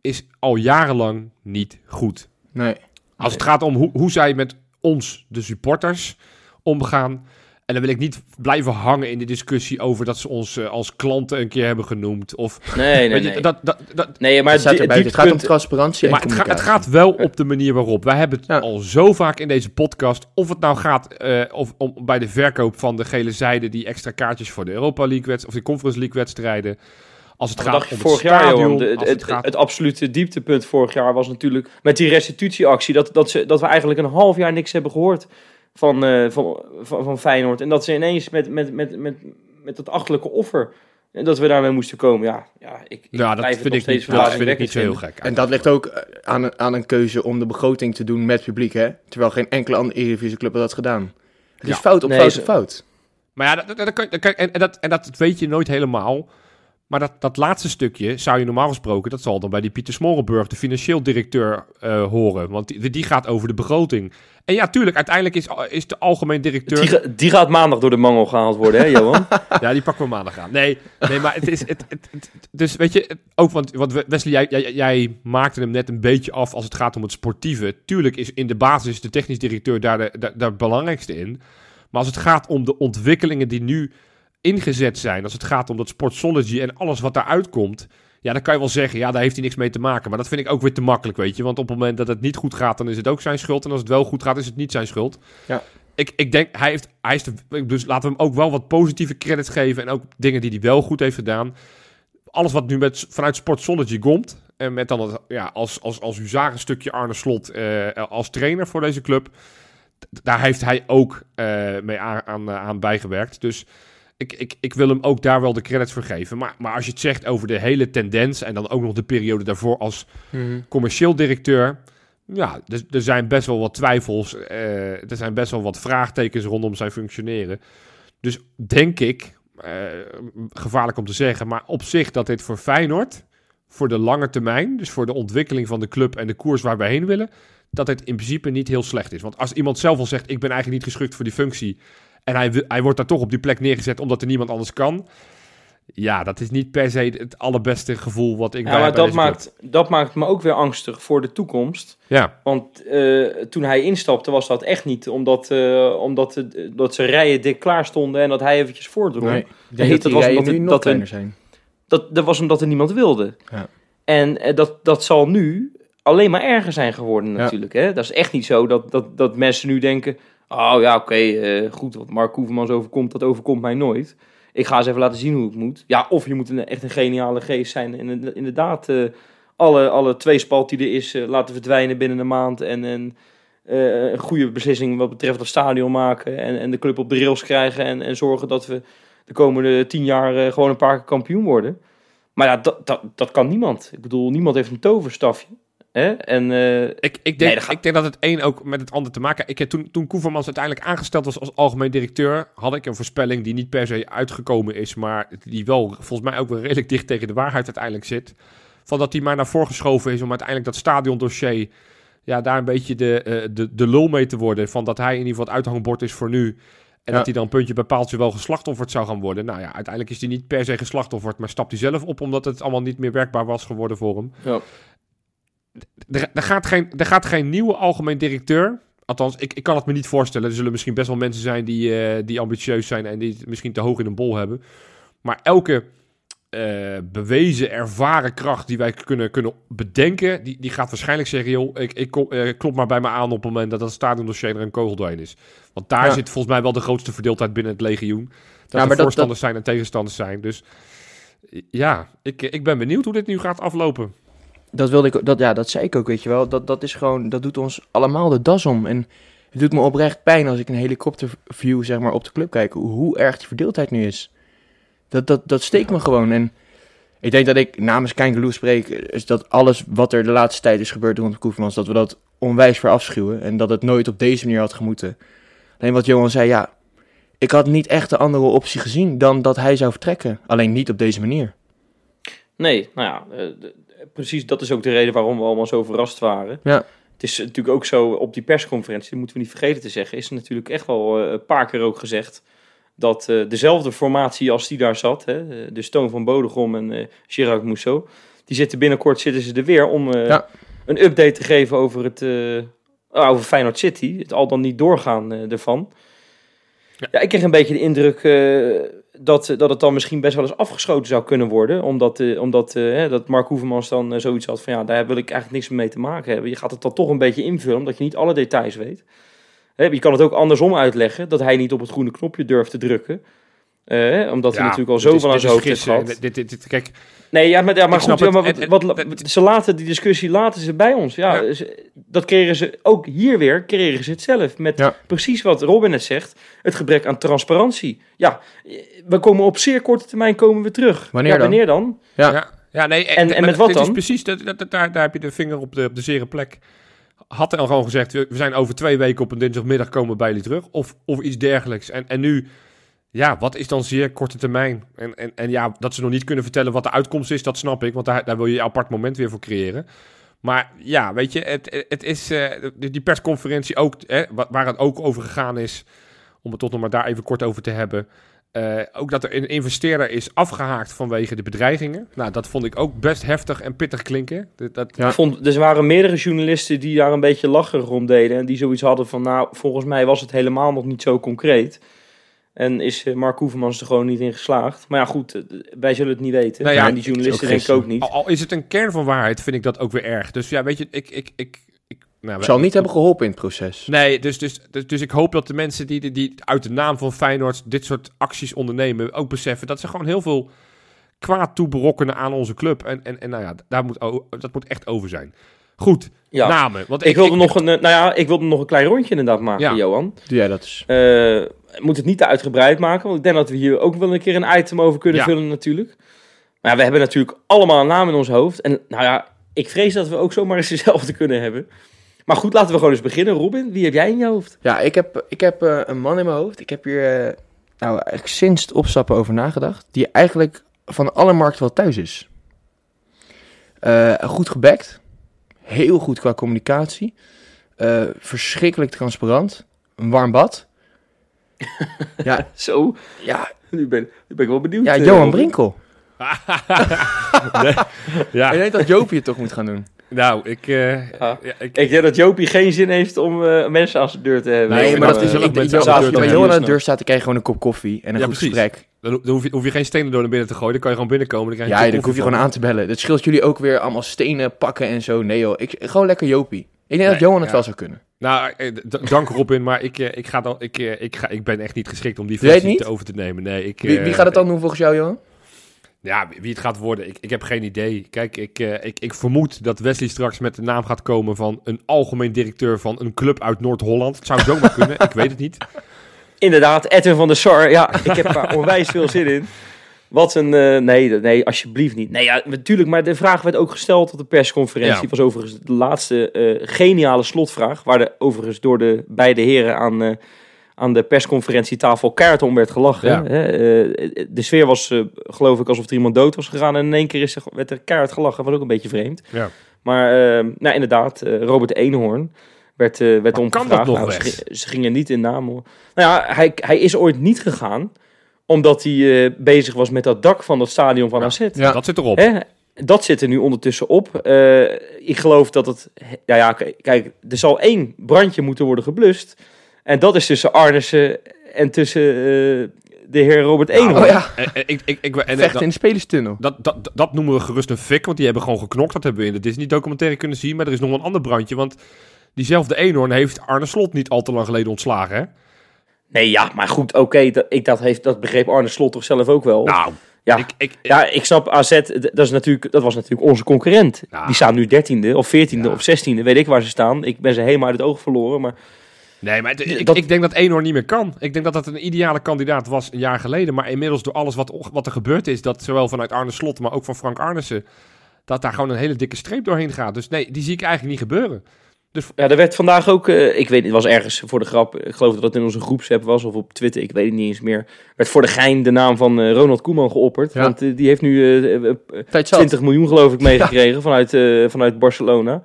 is al jarenlang niet goed. Nee. Als het gaat om hoe, hoe zij met ons, de supporters, omgaan. En dan wil ik niet blijven hangen in de discussie over dat ze ons eh, als klanten een keer hebben genoemd. Of, Nee, nee, je, nee. dat, dat, dat, nee, maar het die-. Het gaat om transparantie en maar het, ga- het gaat wel op de manier waarop. Wij hebben het Ja. al zo vaak in deze podcast. Of het nou gaat eh, of, om, bij de verkoop van de gele zijde, die extra kaartjes voor de Europa League wedstrijden of de Conference League wedstrijden. Als het gaat dacht je om het vorig jaar, stadion? De- het, het het, gaat het absolute dieptepunt vorig jaar was natuurlijk met die restitutieactie. Dat, dat, ze, dat we eigenlijk een half jaar niks hebben gehoord van, eh, van, van, van Feyenoord. En dat ze ineens met, met, met, met, met dat achterlijke offer, en dat we daarmee moesten komen. Ja, ja ik, ik ja, dat blijf het vind ik niet, dat vind ik niet zo heel gek. En dat ligt ook eh, aan een, aan een keuze om de begroting te doen met publiek, hè? Terwijl geen enkele andere Eredivisie club had dat gedaan. Het is fout op Nee, fout op fout. Maar ja, dat, dat, en, dat, en dat weet je nooit helemaal. Maar dat, dat laatste stukje zou je normaal gesproken, dat zal dan bij die Pieter Smorenburg, de financieel directeur, eh, horen. Want die, die gaat over de begroting. En ja, tuurlijk, uiteindelijk is, is de algemeen directeur... Die, die gaat maandag door de mangel gehaald worden, hè, Johan? Ja, die pakken we maandag aan. Nee, nee maar het is. Het, het, het- dus weet je, ook want, want Wesley, jij, jij, jij maakte hem net een beetje af als het gaat om het sportieve. Tuurlijk is in de basis de technisch directeur daar de, daar, daar het belangrijkste in. Maar als het gaat om de ontwikkelingen die nu ingezet zijn, als het gaat om dat Sportsology en alles wat daaruit komt. Ja, dan kan je wel zeggen, ja, daar heeft hij niks mee te maken. Maar dat vind ik ook weer te makkelijk, weet je. Want op het moment dat het niet goed gaat, dan is het ook zijn schuld. En als het wel goed gaat, is het niet zijn schuld. Ja. Ik, ik denk, hij, heeft, hij is de, dus laten we hem ook wel wat positieve credits geven. En ook dingen die hij wel goed heeft gedaan. Alles wat nu met, vanuit Sportsology komt. En met dan het, ja, als, als, als huzarenstukje Arne Slot eh, als trainer voor deze club. Daar heeft hij ook eh, mee aan, aan, aan bijgewerkt. Dus ik, ik, ik wil hem ook daar wel de credits voor geven. Maar, maar als je het zegt over de hele tendens. En dan ook nog de periode daarvoor als commercieel directeur. Ja, er, er zijn best wel wat twijfels. eh, er zijn best wel wat vraagtekens rondom zijn functioneren. Dus denk ik, eh, gevaarlijk om te zeggen, maar op zich dat dit voor Feyenoord, voor de lange termijn, dus voor de ontwikkeling van de club en de koers waar we heen willen, dat het in principe niet heel slecht is. Want als iemand zelf al zegt, ik ben eigenlijk niet geschikt voor die functie, en hij, hij wordt daar toch op die plek neergezet omdat er niemand anders kan. Ja, dat is niet per se het allerbeste gevoel wat ik Ja, bij, maar dat club- maakt, dat maakt me ook weer angstig voor de toekomst. Ja, Want eh, toen hij instapte was dat echt niet omdat, eh, omdat de, dat ze rijen dik klaar stonden en dat hij eventjes voordrong. Nee, dat dat die was rijen omdat dat een- zijn. Dat, dat was omdat er niemand wilde. Ja. En eh, dat, dat zal nu alleen maar erger zijn geworden Ja. natuurlijk. Hè? Dat is echt niet zo dat, dat, dat mensen nu denken... Oh ja, oké, eh, goed, wat Mark Koevermans overkomt, dat overkomt mij nooit. Ik ga eens even laten zien hoe het moet. Ja, of je moet een, echt een geniale geest zijn. En in- inderdaad, eh, alle, alle tweespalt die er is, eh, laten verdwijnen binnen een maand. En, en een goede beslissing wat betreft het stadion maken. En, en de club op de rails krijgen. En, en zorgen dat we de komende tien jaar gewoon een paar keer kampioen worden. Maar ja, dat, dat, dat kan niemand. Ik bedoel, niemand heeft een toverstafje. Hè? En eh, Ik, ik, denk, Nee, dat gaat- ik denk dat het een ook met het ander te maken heeft. Ik, toen, toen Koevermans uiteindelijk aangesteld was als algemeen directeur, had ik een voorspelling die niet per se uitgekomen is, maar die wel volgens mij ook wel redelijk dicht tegen de waarheid uiteindelijk zit. Van dat hij maar naar voren geschoven is om uiteindelijk dat stadiondossier, ja, daar een beetje de, eh, de, de lul mee te worden. Van dat hij in ieder geval het uithangbord is voor nu. En Ja. dat hij dan puntje bij paaltje wel geslachtofferd zou gaan worden. Nou ja, uiteindelijk is hij niet per se geslachtofferd, maar stapt hij zelf op omdat het allemaal niet meer werkbaar was geworden voor hem. ja. Er, er, gaat geen, er gaat geen nieuwe algemeen directeur. Althans, ik, ik kan het me niet voorstellen. Er zullen misschien best wel mensen zijn die, eh, die ambitieus zijn en die het misschien te hoog in een bol hebben. Maar elke eh, bewezen, ervaren kracht die wij kunnen, kunnen bedenken, die, die gaat waarschijnlijk zeggen: joh, ik, ik kom, eh, klop maar bij me aan op het moment dat dat stadiondossier er een kogel doorheen is. Want daar Ja. zit volgens mij wel de grootste verdeeldheid binnen het legioen. Dat maar er dat- voorstanders zijn en tegenstanders zijn. Dus ja, ik, ik ben benieuwd hoe dit nu gaat aflopen. Dat wilde ik, dat, ja, dat zei ik ook, weet je wel. Dat, dat is gewoon, dat doet ons allemaal de das om. En Het doet me oprecht pijn als ik een helikopterview zeg maar, op de club kijk. Hoe, erg die verdeeldheid nu is. Dat, dat, dat steekt me gewoon. En ik denk dat ik namens Kijngeloe spreek. Is dat alles wat er de laatste tijd is gebeurd rond Koevermans. Dat we dat onwijs verafschuwen. En dat het nooit op deze manier had gemoeten. Alleen wat Johan zei, ja. Ik had niet echt de andere optie gezien dan dat hij zou vertrekken. Alleen niet op deze manier. Nee, nou ja, eh, precies dat is ook de reden waarom we allemaal zo verrast waren. Ja. Het is natuurlijk ook zo op die persconferentie, dat moeten we niet vergeten te zeggen, is natuurlijk echt wel eh, een paar keer ook gezegd dat eh, dezelfde formatie als die daar zat, hè, de Stoon van Bodegom en eh Gerard Mousseau, die zitten binnenkort zitten ze er weer om eh, Ja. een update te geven over het eh, over Feyenoord City, het al dan niet doorgaan eh, ervan. Ja. Ja. ik kreeg een beetje de indruk eh, dat, dat het dan misschien best wel eens afgeschoten zou kunnen worden. Omdat, eh, omdat eh, dat Mark Hoevermans dan eh, zoiets had van ja, daar wil ik eigenlijk niks mee te maken hebben. Je gaat het dan toch een beetje invullen, omdat je niet alle details weet. Hè, je kan het ook andersom uitleggen, dat hij niet op het groene knopje durft te drukken. Eh, omdat hij natuurlijk al zoveel aan zijn hoofd heeft gehad. Dit, dit, dit- kijk, Nee, ja, maar, ja, maar goed, ja, maar wat, ze laten die discussie laten ze bij ons. Ja, Ja. ze- dat kregen ze ook hier weer, kregen ze het zelf. Met Ja. precies wat Robin net zegt, het gebrek aan transparantie. Ja, we komen op zeer korte termijn komen we terug. Wanneer ja, dan? wanneer dan? Ja. Ja, ja nee, En- en met wat dit is dan? precies, dat, dat, dat- daar, daar heb je de vinger op de, op de zere plek. Had hij al gewoon gezegd, we we zijn over twee weken op een dinsdagmiddag komen bij jullie terug. Of, of iets dergelijks. En, en nu, ja, wat is dan zeer korte termijn? En, en, en ja, dat ze nog niet kunnen vertellen wat de uitkomst is, dat snap ik. Want daar, daar wil je een apart moment weer voor creëren. Maar ja, weet je, het, het is eh, die persconferentie ook, hè, wa- waar het ook over gegaan is, om het toch nog maar daar even kort over te hebben. Eh, ook dat er een investeerder is afgehaakt vanwege de bedreigingen. Nou, dat vond ik ook best heftig en pittig klinken. Dat, dat, Ja. Ik vond, er waren meerdere journalisten die daar een beetje lacherig om deden. En die zoiets hadden van, nou, volgens mij was het helemaal nog niet zo concreet. En is eh, Mark Hoevermans er gewoon niet in geslaagd. Maar ja, goed, eh, wij zullen het niet weten. Nou ja, en die journalisten denk ik ook niet. Al, al is het een kern van waarheid, vind ik dat ook weer erg. Dus ja, weet je, ik... ik, ik, ik nou, Het zal niet hebben geholpen in het proces. Nee, dus, dus, dus, dus ik hoop dat de mensen die, die, die uit de naam van Feyenoord dit soort acties ondernemen, ook beseffen dat ze gewoon heel veel kwaad toeberokkenen aan onze club. En, en, en nou ja, daar moet, dat moet echt over zijn. Goed, Ja. namen. Want Ik wilde, nog een, nou ja, ik wilde nog een klein rondje inderdaad maken, Ja. Johan. Doe jij dat eens. Eh, moet het niet te uitgebreid maken, want ik denk dat we hier ook wel een keer een item over kunnen Ja. vullen natuurlijk. Maar ja, we hebben natuurlijk allemaal een naam in ons hoofd. En nou ja, ik vrees dat we ook zomaar eens dezelfde kunnen hebben. Maar goed, laten we gewoon eens beginnen. Robin, wie heb jij in je hoofd? Ja, ik heb, ik heb eh, een man in mijn hoofd. Ik heb hier eh, nou, eigenlijk sinds het opstappen over nagedacht. Die eigenlijk van alle markten wel thuis is. Eh, goed gebackt. Heel goed qua communicatie. eh, verschrikkelijk transparant. Een warm bad. ja, Zo, ja, nu ben, nu ben ik wel benieuwd. ja, eh, Johan. Brinkel. nee, ja, Ik denk dat Jopie het toch moet gaan doen. nou, ik, eh, Ja. ja, ik, Ik denk dat Jopie geen zin heeft om eh, mensen aan zijn deur te hebben. Nee, maar dat is wel ook ik, z'n als je bij. Johan aan de deur staat, dan krijg je gewoon een kop koffie en een Ja, goed precies. gesprek. Dan, ho- dan hoef, je, hoef je geen stenen door naar binnen te gooien. Dan kan je gewoon binnenkomen. Dan krijg je Ja, dan hoef je gewoon aan te bellen. Dat scheelt jullie ook weer allemaal stenen pakken en zo. Nee joh, ik, gewoon lekker Jopie. Ik denk dat Johan het ja. wel zou kunnen. Nou, eh, dank Robin, maar ik, eh, ik, ga dan, ik, eh, ik, ga, ik ben echt niet geschikt om die functie te over te nemen. Nee, ik, Wie, wie gaat het dan doen volgens jou, Johan? Ja, wie het gaat worden, ik, ik heb geen idee. Kijk, ik, ik, ik vermoed dat Wesley straks met de naam gaat komen van een algemeen directeur van een club uit Noord-Holland. Het zou zomaar kunnen, ik weet het niet. Inderdaad, Edwin van der Sar. Ja, ik heb daar onwijs veel zin in. Wat een... eh, nee, nee, alsjeblieft niet. Nee, ja, natuurlijk. Maar de vraag werd ook gesteld op de persconferentie. Ja. was overigens de laatste eh, geniale slotvraag. Waar de, overigens door de beide heren aan, eh, aan de persconferentietafel kaart om werd gelachen. Ja. Hè? De sfeer was, geloof ik, alsof er iemand dood was gegaan. En in één keer is er, werd er kaart gelachen. Wat ook een beetje vreemd. Ja. Maar nou, inderdaad, Robert Eenhoorn werd, eh werd Maar om kan gevraagd. dat nog Nou, ze, weg? gi- ze gingen niet in naam. hoor. Nou ja, hij, hij is ooit niet gegaan omdat hij eh, bezig was met dat dak van dat stadion van Ja. AZ. Ja. Dat zit erop. Hè? Dat zit er nu ondertussen op. Eh, ik geloof dat het... Ja, ja, kijk, er zal één brandje moeten worden geblust. En dat is tussen Arnissen en tussen eh, de heer Robert Nou, Eenhoorn. Oh ja, En, en, ik, ik, ik, en, vechten dat, in de spelerstunnel. dat, dat, dat noemen we gerust een fik, want die hebben gewoon geknokt. Dat hebben we in de Disney-documentaire kunnen zien. Maar er is nog een ander brandje, want diezelfde Eenhoorn heeft Arne Slot niet al te lang geleden ontslagen, hè? Nee, ja, maar goed, oké. dat, ik dat, heeft, dat begreep Arne Slot toch zelf ook wel. Nou, ja, ik, ik, ja, ik snap AZ, dat, is natuurlijk, dat was natuurlijk onze concurrent. Die staan nu dertiende of veertiende Ja. of zestiende, weet ik waar ze staan. Ik ben ze helemaal uit het oog verloren, maar... Nee, maar het- ik, Dat- ik denk dat Eenhoorn niet meer kan. Ik denk dat dat een ideale kandidaat was een jaar geleden. Maar inmiddels door alles wat, wat er gebeurd is, dat zowel vanuit Arne Slot, maar ook van Frank Arnissen, dat daar gewoon een hele dikke streep doorheen gaat. Dus nee, die zie ik eigenlijk niet gebeuren. Ja, er werd vandaag ook, eh, ik weet het was ergens voor de grap, ik geloof dat het in onze groepsapp was of op Twitter, ik weet het niet eens meer, werd voor de gein de naam van eh, Ronald Koeman geopperd. Ja. Want eh, die heeft nu eh, eh, eh, Tijd zat. 20 miljoen geloof ik meegekregen vanuit, vanuit Barcelona.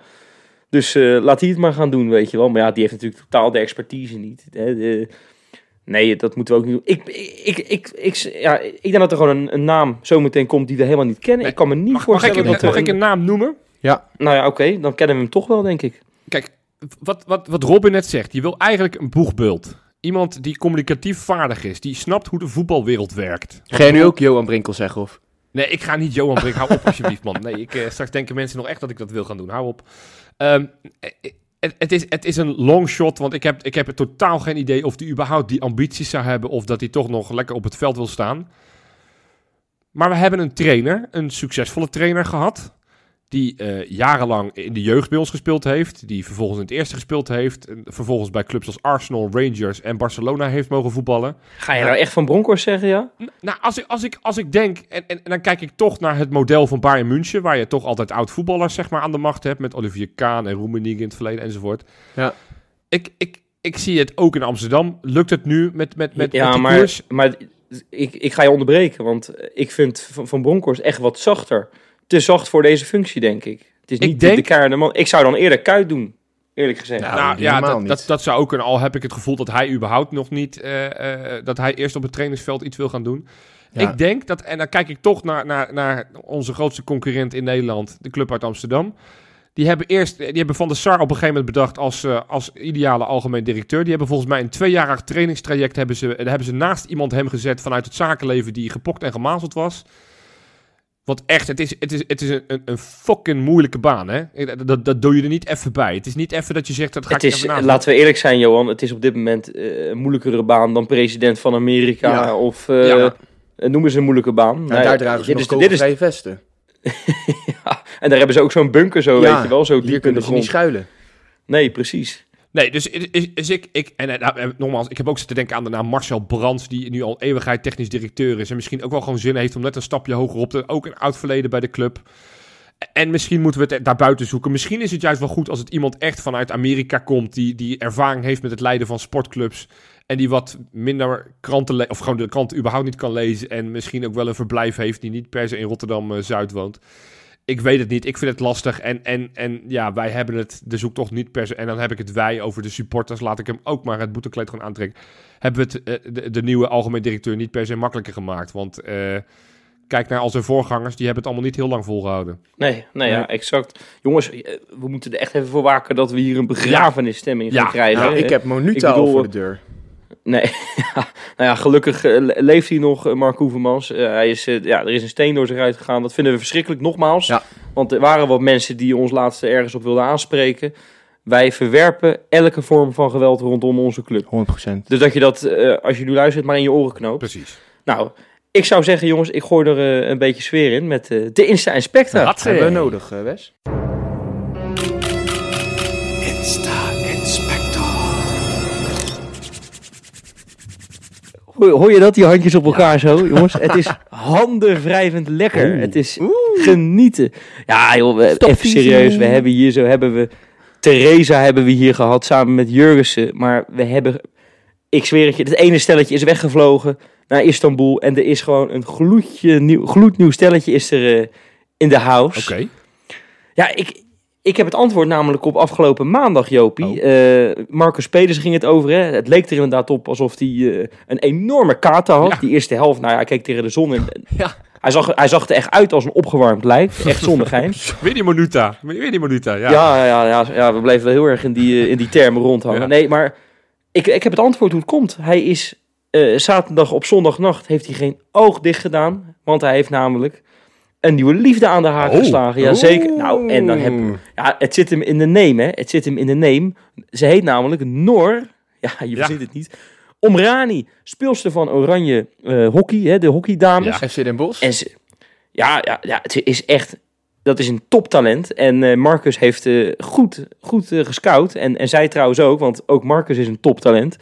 Dus laat hij het maar gaan doen, weet je wel. Maar ja, die heeft natuurlijk totaal de expertise niet. Hè. De- nee, dat moeten we ook niet doen. Ik, ik, ik, ik, ja, ik denk dat er gewoon een, een naam zometeen komt die we helemaal niet kennen. Nee, ik kan me niet Mag, mag, ik, voorstellen dat mag ik een naam noemen? Nou ja, oké, dan kennen we hem toch wel, denk ik. Kijk, wat, wat, wat Robin net zegt, je wil eigenlijk een boegbeeld. Iemand die communicatief vaardig is, die snapt hoe de voetbalwereld werkt. Ga je nu ook Johan Brinkel zeggen? Of? Nee, ik ga niet Johan Brink. Hou op alsjeblieft, man. Nee, ik, eh, straks denken mensen nog echt dat ik dat wil gaan doen. Hou op. Ehm, eh, eh, het, het, is, het is een long shot, want ik heb, ik heb totaal geen idee of hij überhaupt die ambities zou hebben of dat hij toch nog lekker op het veld wil staan. Maar we hebben een trainer, een succesvolle trainer gehad, die eh, jarenlang in de jeugd bij ons gespeeld heeft, die vervolgens in het eerste gespeeld heeft, en vervolgens bij clubs als Arsenal, Rangers en Barcelona heeft mogen voetballen. Ga je nou echt van Bronkhorst zeggen, ja? Nou, als ik, als ik, als ik denk, en, en, en dan kijk ik toch naar het model van Bayern München, waar je toch altijd oud-voetballers zeg maar, aan de macht hebt, met Olivier Kaan en Roemenig in het verleden enzovoort. Ja. Ik, ik, ik zie het ook in Amsterdam. Lukt het nu met, met, met, ja, met die maar, koers? maar ik, ik ga je onderbreken, want ik vind Van, van Bronkhorst echt wat zachter. Te zacht voor deze functie, denk ik. Het is Ik niet denk- de keiharde man. Ik zou dan eerder Kuit doen, eerlijk gezegd. Nou, Nou ja, dat, dat, dat zou ook kunnen. Al heb ik het gevoel dat hij überhaupt nog niet, eh, eh, dat hij eerst op het trainingsveld iets wil gaan doen. Ja. Ik denk dat, en dan kijk ik toch naar, naar, naar onze grootste concurrent in Nederland, de club uit Amsterdam. Die hebben eerst, die hebben Van der Sar op een gegeven moment bedacht als, eh, als ideale algemeen directeur. Die hebben volgens mij een tweejarig trainingstraject hebben ze, hebben ze naast iemand hem gezet vanuit het zakenleven die gepokt en gemazeld was. Want echt, het is, het is, het is een, een, een fucking moeilijke baan, hè? Dat, dat doe je er niet even bij. Het is niet even dat je zegt, dat ga het ik is, laten we eerlijk zijn, Johan. Het is op dit moment eh, een moeilijkere baan dan president van Amerika. Ja. Of eh, Ja. eh, noemen ze een moeilijke baan. Nou, Nou, daar dragen ze dit nog is, dit is, kogelvrije vesten. ja, En daar hebben ze ook zo'n bunker zo, Ja, weet je wel. Zo Hier diep in de kunnen ze niet schuilen. Nee, precies. Nee, dus, is, ik, ik en eh, nou, eh, nogmaals, ik heb ook zitten denken aan de naam Marcel Brands, die nu al eeuwigheid technisch directeur is. En misschien ook wel gewoon zin heeft om net een stapje hoger op te, ook een oud verleden bij de club. En misschien moeten we het daarbuiten zoeken. Misschien is het juist wel goed als het iemand echt vanuit Amerika komt, die, die ervaring heeft met het leiden van sportclubs. En die wat minder kranten, of gewoon de kranten überhaupt niet kan lezen. En misschien ook wel een verblijf heeft die niet per se in Rotterdam-Zuid woont. Ik weet het niet. Ik vind het lastig. En, en, en ja, wij hebben het de zoektocht niet per se. En dan heb ik het wij over de supporters. Laat ik hem ook maar het boetekleed gewoon aantrekken. Hebben we het, eh, de, de nieuwe algemeen directeur niet per se makkelijker gemaakt. Want eh, kijk naar al zijn voorgangers. Die hebben het allemaal niet heel lang volgehouden. Nee, nee, ja, exact. Jongens, eh, we moeten er echt even voor waken dat we hier een begrafenisstemming Ja. gaan krijgen. Nou, hè? ik heb Monuta Ik bedoel, al voor de deur. Nee, nou ja, gelukkig eh, le- leeft hij nog, eh, Mark Hoevermans. Eh, hij is, ja, er is een steen door zich uitgegaan. Dat vinden we verschrikkelijk, nogmaals. Ja. Want er waren wat mensen die ons laatst ergens op wilden aanspreken. Wij verwerpen elke vorm van geweld rondom onze club. 100%. Dus dat je dat, eh, als je nu luistert, maar in je oren knoopt. Precies. Nou, ik zou zeggen, jongens, ik gooi er een beetje sfeer in met de Insta Inspector. Dat hebben we nodig, Wes. Hoor, je dat, die handjes op elkaar zo, jongens? Het is handenwrijvend lekker. Oeh. Het is genieten. Ja, joh, even serieus. We hebben hier zo, hebben we... Theresa hebben we hier gehad, samen met Jurgensen. Maar we hebben... Ik zweer het je, het ene stelletje is weggevlogen naar Istanbul. En er is gewoon een gloedje nieuw, gloednieuw stelletje is er eh, in de house. Oké. Ja, ik, ik heb het antwoord namelijk op afgelopen maandag, Jopie. Oh. Eh, Marcus Peders ging het over. Hè. Het leek er inderdaad op alsof hij eh, een enorme kater had. Ja. Die eerste helft, nou ja, hij keek tegen de zon. En, Ja. hij, zag, hij zag er echt uit als een opgewarmd lijf. Echt zonder gein. Weer die Monuta. Weer die Monuta, ja. Ja, ja, ja, ja, we bleven wel heel erg in die, eh, in die termen rondhangen. Ja. Nee, maar ik, ik heb het antwoord hoe het komt. Hij is zaterdag op zondagnacht heeft hij geen oog dicht gedaan. Want hij heeft namelijk een nieuwe liefde aan de haak Oh. geslagen. Ja, zeker. Nou, en dan heb ja, het zit hem in de name, hè. Het zit hem in de name. Ze heet namelijk Noor. Ja, je Ja. verzint het niet. Omrani, speelster van Oranje eh, Hockey, hè, de hockeydames. Ja. FC Den Bosch. En ze, ja, ja, ja, het is echt dat is een toptalent. En eh, Marcus heeft eh, goed, goed gescout. En, en zij trouwens ook, want ook Marcus is een toptalent.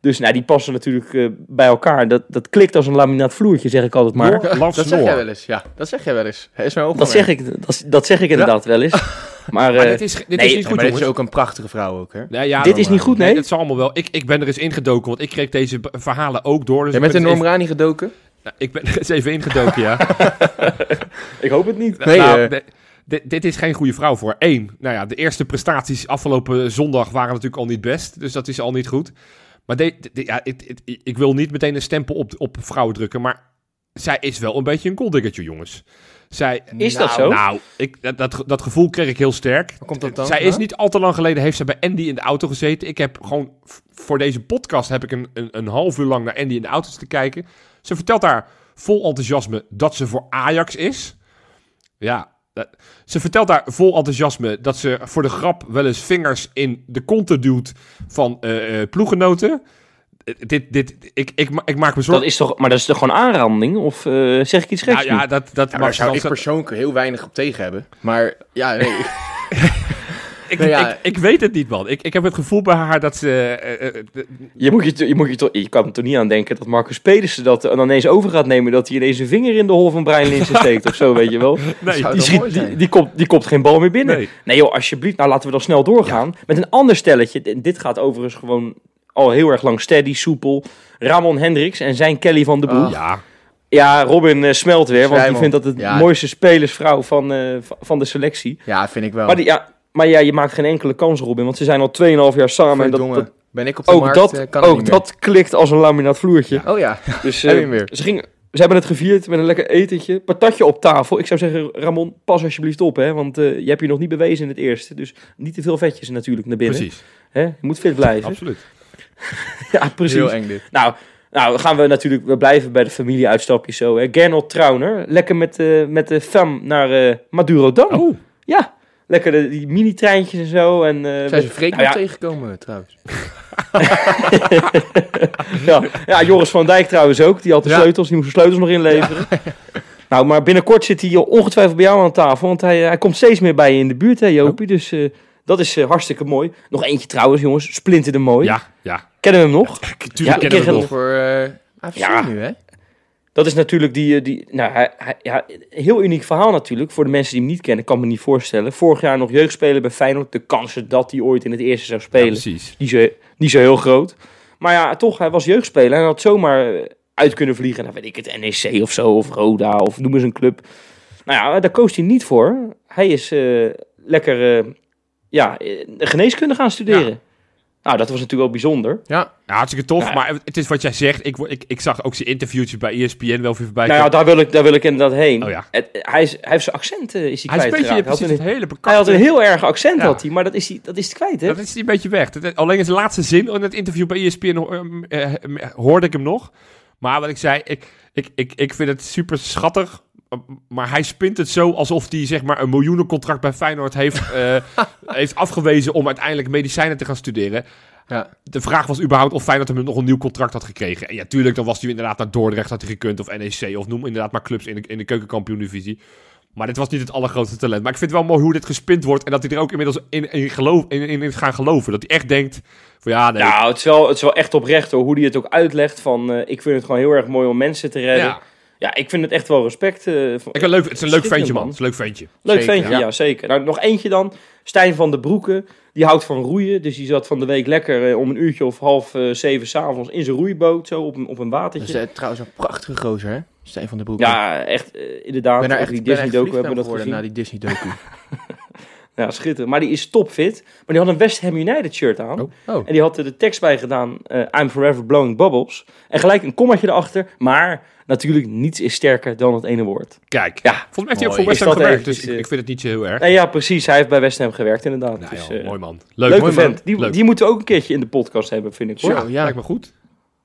Dus nou, die passen natuurlijk eh, bij elkaar. Dat, dat klikt als een laminaat vloertje, zeg ik altijd maar. Dat zeg jij wel eens, ja. Dat zeg jij wel eens. Hij is mijn oog Dat zeg ik, dat, dat zeg ik inderdaad wel eens. Maar, Maar eh, dit is, dit nee, is niet goed, maar dit is ook een prachtige vrouw ook, hè? Nee, ja, dit is niet goed, nee? dat zal allemaal wel. Ik, ik ben er eens ingedoken, want ik kreeg deze verhalen ook door. Dus Jij ik bent in ben Norm eens Rani gedoken? Nou, ik ben er eens even ingedoken, ja. ik hoop het niet. Nee, nou, eh. dit is geen goede vrouw voor. Eén, nou ja, de eerste prestaties afgelopen zondag waren natuurlijk al niet best. Dus dat is al niet goed. Maar de, ja, ik wil niet meteen een stempel op, op vrouwen drukken. Maar zij is wel een beetje een golddiggertje, jongens. Zij, Is dat Nou, zo? nou, ik, dat, dat, dat gevoel kreeg ik heel sterk. Komt dat dan? Zij is niet al te lang geleden, heeft ze bij Andy in de auto gezeten. Ik heb gewoon, voor deze podcast heb ik een, een, een half uur lang naar Andy in de auto te kijken. Ze vertelt daar vol enthousiasme dat ze voor Ajax is. Ja, ze vertelt daar vol enthousiasme dat ze voor de grap wel eens vingers in de konten duwt van eh, eh, ploegenoten. Eh, Dit, dit, ik, ik, ik maak me Dat zorgen. is toch, maar dat is toch gewoon aanranding? Of eh, zeg ik iets geks Nou ja, dat, dat Ja, mag daar zou ik persoonlijk heel weinig op tegen hebben. Maar ja, nee. ik, Nou ja. ik, ik weet het niet, man. Ik, ik heb het gevoel bij haar dat ze. eh, eh, de- Je, moet je, je, moet je, toch, je kan er toch niet aan denken dat Marcus Pedersen dat dan ineens over gaat nemen. Dat hij ineens een vinger in de hol van Brian Linsen steekt of zo, weet je wel. nee, Die, schiet, die, die, komt, die komt geen bal meer binnen. nee. Nee joh, alsjeblieft. Nou laten we dan snel doorgaan. Met een ander stelletje. En Dit gaat overigens gewoon al heel erg lang steady, soepel. Ramon Hendricks en zijn Kelly van de Broek. Oh. Ja, Ja, Robin eh, smelt weer. Want die Schrijmel. vindt dat het Ja. mooiste spelersvrouw van, eh, van- van de selectie. Ja, vind ik wel. Maar, die, ja, maar ja, je maakt geen enkele kans, Robin. Want ze zijn al 2,5 jaar samen. En dat, dat, ben ik op de ook markt, dat, eh, kan ook dat klikt als een laminaat vloertje. Oh ja, Dus weer. ze, gingen, ze hebben het gevierd met een lekker etentje. Patatje op tafel. Ik zou zeggen, Ramon, pas alsjeblieft op. Hè, want eh, je hebt je nog niet bewezen in het eerste. Dus niet te veel vetjes natuurlijk naar binnen. precies. Hè? Je moet fit blijven. Absoluut. Ja, precies. heel eng dit. Nou, nou, gaan we natuurlijk, we blijven bij de familieuitstapjes zo. Hè. Gernot Trauner, lekker met, eh, met de fam naar Maduro Dam. Oh, Ja, lekker de, die mini-treintjes en zo. En, eh, Zijn ze Freek nou nog ja. tegengekomen trouwens? ja, ja, Joris van Dijk trouwens ook. Die had de Ja. sleutels, die moest de sleutels nog inleveren. Nou, maar binnenkort zit hij ongetwijfeld bij jou aan tafel. Want hij, hij komt steeds meer bij je in de buurt, hè Jopie. Dus eh, dat is eh, hartstikke mooi. Nog eentje trouwens, jongens. Splinter de Mooi. ja, ja. Kennen we hem nog? Tuurlijk Ja, kennen we hem nog. Voor eh AFC Ja. nu, hè? Dat is natuurlijk die... eh, die nou, hij, hij, ja, heel uniek verhaal natuurlijk. Voor de mensen die hem niet kennen, kan ik me niet voorstellen. Vorig jaar nog jeugdspeler bij Feyenoord. De kansen dat hij ooit in het eerste zou Ja, spelen. precies. niet, zo, niet zo heel groot. Maar ja, toch, hij was jeugdspeler en had zomaar eh, uit kunnen vliegen. Nou weet ik het, NEC of zo, of Roda, of noem eens een club. Nou ja, daar koos hij niet voor. Hij is eh, lekker ja, geneeskunde gaan studeren. Nou, dat was natuurlijk wel bijzonder. Ja, Ja, hartstikke tof. Ja. Maar het is wat jij zegt. Ik, ik, ik zag ook zijn interviewtjes bij ESPN wel weer voorbij Nou ja, daar wil ik, daar wil ik inderdaad heen. Oh ja. Het, hij, is, hij heeft zijn accent eh, is hij, Hij is een beetje kwijtgeraakt. precies hij, had het een, hele hij had een heel erg accent, Ja. had hij, maar dat is hij, dat is hij kwijt, hè? Dat is hij een beetje weg. Dat- Alleen in zijn laatste zin in het interview bij ESPN eh, eh, hoorde ik hem nog. Maar wat ik zei, ik, ik, ik, ik vind het super schattig. Maar hij spint het zo alsof hij zeg maar, een miljoenencontract bij Feyenoord heeft, eh, heeft afgewezen om uiteindelijk medicijnen te gaan studeren. ja. De vraag was überhaupt of Feyenoord hem nog een nieuw contract had gekregen. En ja, tuurlijk, dan was hij inderdaad naar Dordrecht had hij gekund. Of NEC, of noem inderdaad maar clubs in de, in de keukenkampioen-divisie. Maar dit was niet het allergrootste talent. Maar ik vind het wel mooi hoe dit gespind wordt. En dat hij er ook inmiddels in, in, geloof, in, in is gaan geloven. Dat hij echt denkt van ja, nee. Nou, het is, wel, het is wel echt oprecht hoor, hoe hij het ook uitlegt. Van, eh, ik vind het gewoon heel erg mooi om mensen te redden. Ja, ja. ik vind het echt wel respect. eh, van- Ik, een leuk, het is een leuk ventje, man. man. Het is een leuk ventje. Leuk Zeker, ventje, ja. ja. zeker. Nou, nog eentje dan. Stijn van de Broeken. Die houdt van roeien. Dus die zat van de week lekker eh, om een uurtje of half eh, zeven s'avonds in zijn roeiboot. Zo op een, op een Dat watertje. is eh, trouwens een prachtige gozer, hè? Stijn van der Broek. ja, echt inderdaad. ik ben daar echt, die ben echt Disney docu verliefd hebben we dat gezien. na die Disney docu. Ja, schitterend. Maar die is topfit. Maar die had een West Ham United shirt aan. Oh. Oh, En die had er de tekst bij gedaan, eh, I'm forever blowing bubbles. En gelijk een kommaatje erachter, maar natuurlijk niets is sterker dan het ene woord. Kijk, Ja, volgens mij heeft hij ook voor West Ham gewerkt. Dus ik, eh, ik vind het niet zo heel erg. Nee, ja, precies. Hij heeft bij West Ham gewerkt inderdaad. Nou, dus, joh, eh, mooi man. Leuk. leuke mooi vent. man. Die, Leuk. die moeten we ook een keertje in de podcast hebben, vind ik. Hoor. Zo, ja. Lijkt me goed.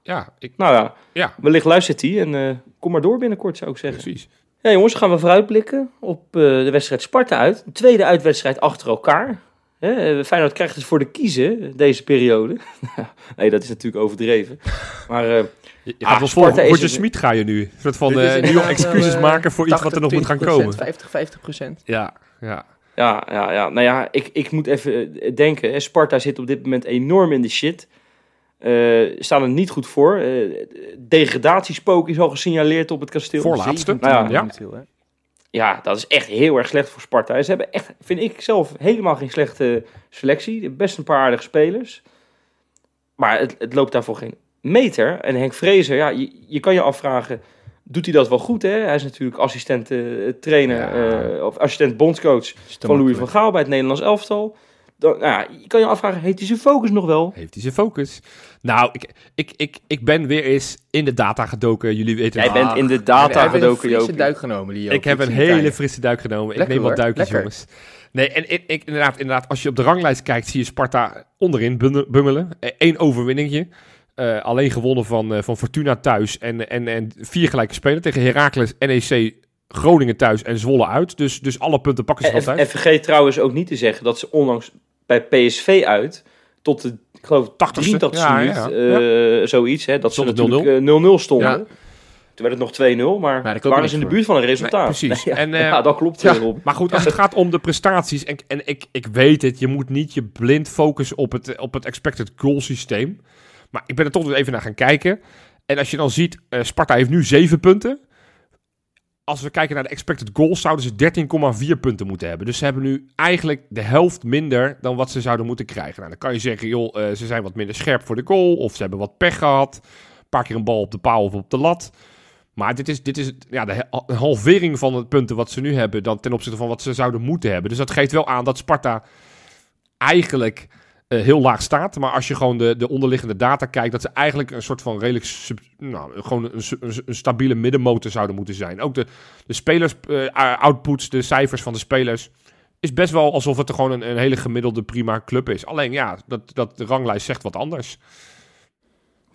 Ja, ik, Nou ja, ja wellicht luistert hij en eh, kom maar door binnenkort, zou ik zeggen. precies. Ja, jongens, gaan we vooruitblikken op eh, de wedstrijd Sparta uit. Een tweede uitwedstrijd achter elkaar. Hè, Hè, Feyenoord krijgt het voor de kiezen deze periode. nee, dat is natuurlijk overdreven. Maar eh, Je, je Ah, gaat wel Sparta Roger Smit ga je nu. Een soort van eh, nu inderdaad excuses eh, maken voor iets wat er nog moet gaan 80, komen. 50, 50 procent. Ja, ja. ja, ja, ja, nou ja, ik, ik moet even eh, denken. Hè, Sparta zit op dit moment enorm in de shit. Eh staan er niet goed voor. Eh, degradatiespook is al gesignaleerd op het kasteel. Voorlaatste. Nou ja, Ja. Ja, dat is echt heel erg slecht voor Sparta. Ze hebben echt, vind ik zelf, helemaal geen slechte selectie. Best een paar aardige spelers. Maar het, het loopt daarvoor geen meter. En Henk Vrezer, ja, je, je kan je afvragen, doet hij dat wel goed? Hè? Hij is natuurlijk assistent eh, trainer, Ja. eh, of assistent bondscoach van Louis van Gaal bij het Nederlands elftal. Dan, nou ja, je kan je afvragen, heeft hij zijn focus nog wel? Heeft hij zijn focus? Nou, ik, ik, ik, ik ben weer eens in de data gedoken. Jullie weten Jij bent in de Hij data heeft een gedoken, frisse Joop. duik genomen, die Joop. Ik heb een hele frisse duik genomen. ik neem wat duikjes, Lekker. jongens. Nee, en ik, ik, inderdaad, inderdaad, als je op de ranglijst kijkt, zie je Sparta onderin bungel- bungelen. Eén overwinningje. Eh, alleen gewonnen van, eh, van Fortuna thuis. En, en, en vier gelijke spelen tegen Heracles, NEC, Groningen thuis en Zwolle uit. Dus, dus alle punten pakken ze En, altijd. en vergeet trouwens ook niet te zeggen dat ze onlangs bij PSV uit tot de, ik geloof, 80ste. 83 Ja, minuut, ja, eh, zoiets, hè, dat ze Stond het natuurlijk eh, 0-0 stonden. Ja. Toen werd het nog 2-0, maar waren ze in de buurt van een resultaat. Nee, precies. ja, En, eh, ja, dat klopt, ja. eh. Maar goed, als het gaat om de prestaties, en, en ik, ik weet het, je moet niet je blind focussen op het, op het expected goal systeem. Maar ik ben er toch weer even naar gaan kijken. En als je dan ziet, eh, Sparta heeft nu 7 punten. Als we kijken naar de expected goals, zouden ze 13,4 punten moeten hebben. Dus ze hebben nu eigenlijk de helft minder dan wat ze zouden moeten krijgen. Nou, dan kan je zeggen, joh, eh, ze zijn wat minder scherp voor de goal. Of ze hebben wat pech gehad. Een paar keer een bal op de paal of op de lat. Maar dit is, dit is ja, de halvering van de punten wat ze nu hebben dan ten opzichte van wat ze zouden moeten hebben. Dus dat geeft wel aan dat Sparta eigenlijk eh, heel laag staat. Maar als je gewoon de, de onderliggende data kijkt, dat ze eigenlijk een soort van redelijk sub- nou, gewoon een, een, een stabiele middenmotor zouden moeten zijn. Ook de, de spelers eh, outputs, de cijfers van de spelers. Is best wel alsof het er gewoon een, een hele gemiddelde prima club is. Alleen ja, dat, dat de ranglijst zegt wat anders.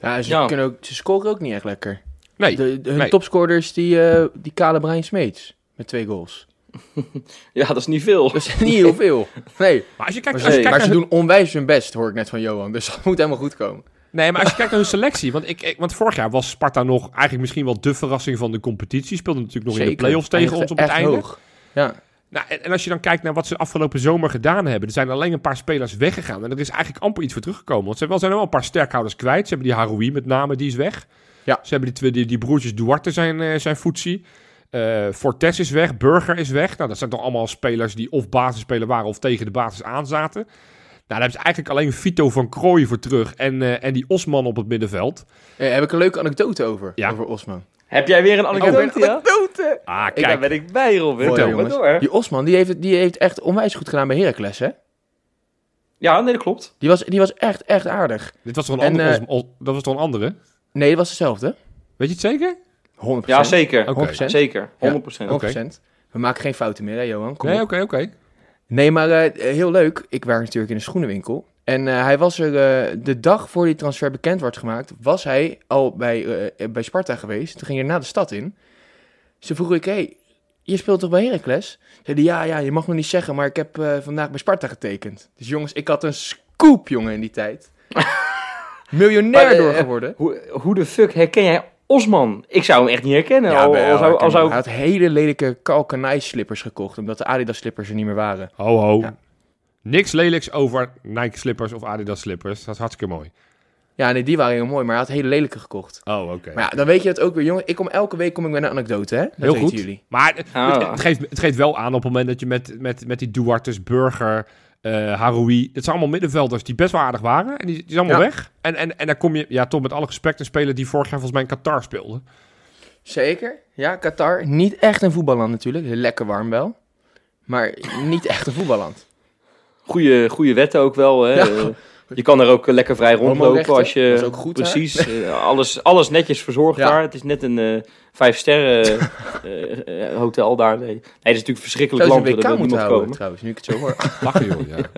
Ja, ze, Ja. Kunnen ook, ze scoren ook niet echt lekker. Nee, De, de- hun nee. topscorers, die, eh, die kale Brian Smeets. Met twee goals. Ja, dat is niet veel. Dat is niet heel veel. Nee, maar als je kijkt, maar als ze, je kijkt maar ze doen onwijs hun best, hoor ik net van Johan. Dus dat moet helemaal goed komen. Nee, maar als je kijkt naar hun selectie. Want, ik, ik- want vorig jaar was Sparta nog eigenlijk misschien wel de verrassing van de competitie. Speelde natuurlijk nog in de play-offs tegen ons op het einde. hoog. Ja, Nou, en, en als je dan kijkt naar wat ze afgelopen zomer gedaan hebben. Er zijn alleen een paar spelers weggegaan. En er is eigenlijk amper iets voor teruggekomen. Want ze hebben wel, zijn wel een paar sterkhouders kwijt. Ze hebben die Haroui met name, die is weg. Ja. Ze hebben die, twee, die, die broertjes Duarte zijn, eh zijn footsie. Eh Fortes is weg, Burger is weg. Nou, dat zijn toch allemaal spelers die of basisspeler waren of tegen de basis aanzaten. Nou, daar hebben ze eigenlijk alleen Vito van Krooijen voor terug. En, eh, en die Osman op het middenveld. Eh, heb ik een leuke anekdote over, Ja. over Osman. Heb jij weer een anekdote, ja? anekdote! Ah, Ik, daar kijk. ben ik bij, Robin. Mooi, Vertel maar jongens. door. Die Osman, die heeft, het- die heeft echt onwijs goed gedaan bij Heracles, hè? Ja, nee, dat klopt. Die was, die was echt, echt aardig. Dit was toch een En, andere? Os- Os- dat was toch een andere? Nee, dat was hetzelfde. Weet je het zeker? 100%. Ja, zeker. Oké. 100%. Zeker, 100%. Ja, 100%. We maken geen fouten meer, hè, Johan? Kom Nee, oké, oké. Nee, maar eh, heel leuk. Ik werk natuurlijk in een schoenenwinkel. En eh, hij was er eh, de dag voor die transfer bekend wordt gemaakt, was hij al bij, eh, bij Sparta geweest. Toen ging hij naar de stad in. Ze vroeg ik, hey, je speelt toch bij Heracles? Zei hij, ja, ja, je mag nog niet zeggen, maar ik heb eh, vandaag bij Sparta getekend. Dus jongens, ik had een scoop, jongen, in die tijd. Miljonair Maar, door geworden. Hoe, hoe de fuck herken jij Osman? Ik zou hem echt niet herkennen. Ja, al, wel, al zou, al herken- zou Hij had hele lelijke Kalkanij slippers gekocht, omdat de Adidas slippers er niet meer waren. Ho, ho. Ja. Niks lelijks over Nike slippers of Adidas slippers. Dat is hartstikke mooi. Ja, nee, die waren heel mooi, maar hij had hele lelijke gekocht. Oh, oké. Maar ja, dan weet je het ook weer, jongen. Ik kom elke week kom ik met een anekdote, hè? Dat Heel weten goed. jullie. Maar het, Ah. het, het geeft, het geeft wel aan op het moment dat je met, met, met die Duartes, Burger, eh Haroui... Het zijn allemaal middenvelders die best wel aardig waren. En die, die zijn allemaal Ja. weg. En, en, en dan kom je, ja, toch met alle respect, een speler die vorig jaar volgens mij in Qatar speelde. Zeker. Ja, Qatar. Niet echt een voetballand natuurlijk. Lekker warm wel. Maar niet echt een voetballand. goede, goede wetten ook wel. Hè? Ja. Je kan er ook eh, lekker vrij rondlopen als je... dat is ook goed? Precies. eh, alles, alles netjes verzorgd Ja. daar. Het is net een eh vijf sterren eh, eh, hotel daar. Nee. nee, het is natuurlijk verschrikkelijk land. een Er niemand houden komen. trouwens, nu ik het zo hoor. Lachen joh, ja.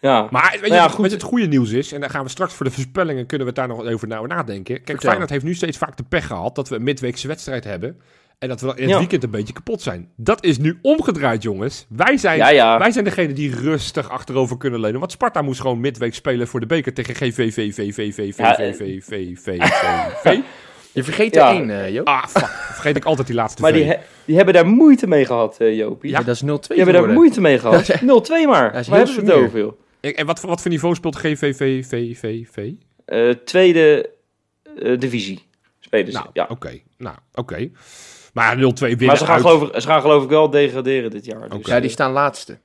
Ja. Maar weet je, Nou ja, wat- goed. je, het goede nieuws is, en dan gaan we straks voor de voorspellingen, kunnen we het daar nog over nou nadenken. Kijk, Vertel. Feyenoord heeft nu steeds vaak de pech gehad dat we een midweekse wedstrijd hebben. En dat we in het weekend een beetje kapot zijn. Dat is nu omgedraaid, jongens. Wij zijn, wij zijn degene die rustig achterover kunnen leunen. Want Sparta moest gewoon midweek spelen voor de beker tegen GVV, Je vergeet er één, Joop. Ah, fuck. Vergeet ik altijd die laatste Maar die, hebben daar moeite mee gehad, Joopie. Ja. dat is 0-2 Die hebben daar moeite mee gehad. 0-2 maar. Waar hebben ze het over. En wat, wat voor niveau speelt GVVVVV? Tweede divisie nou. Oké, nou, oké. Maar 0-2 winnen Maar ze gaan, uit. geloof ik, ze gaan geloof ik wel degraderen dit jaar. Dus, Oké. Ja, die staan laatste.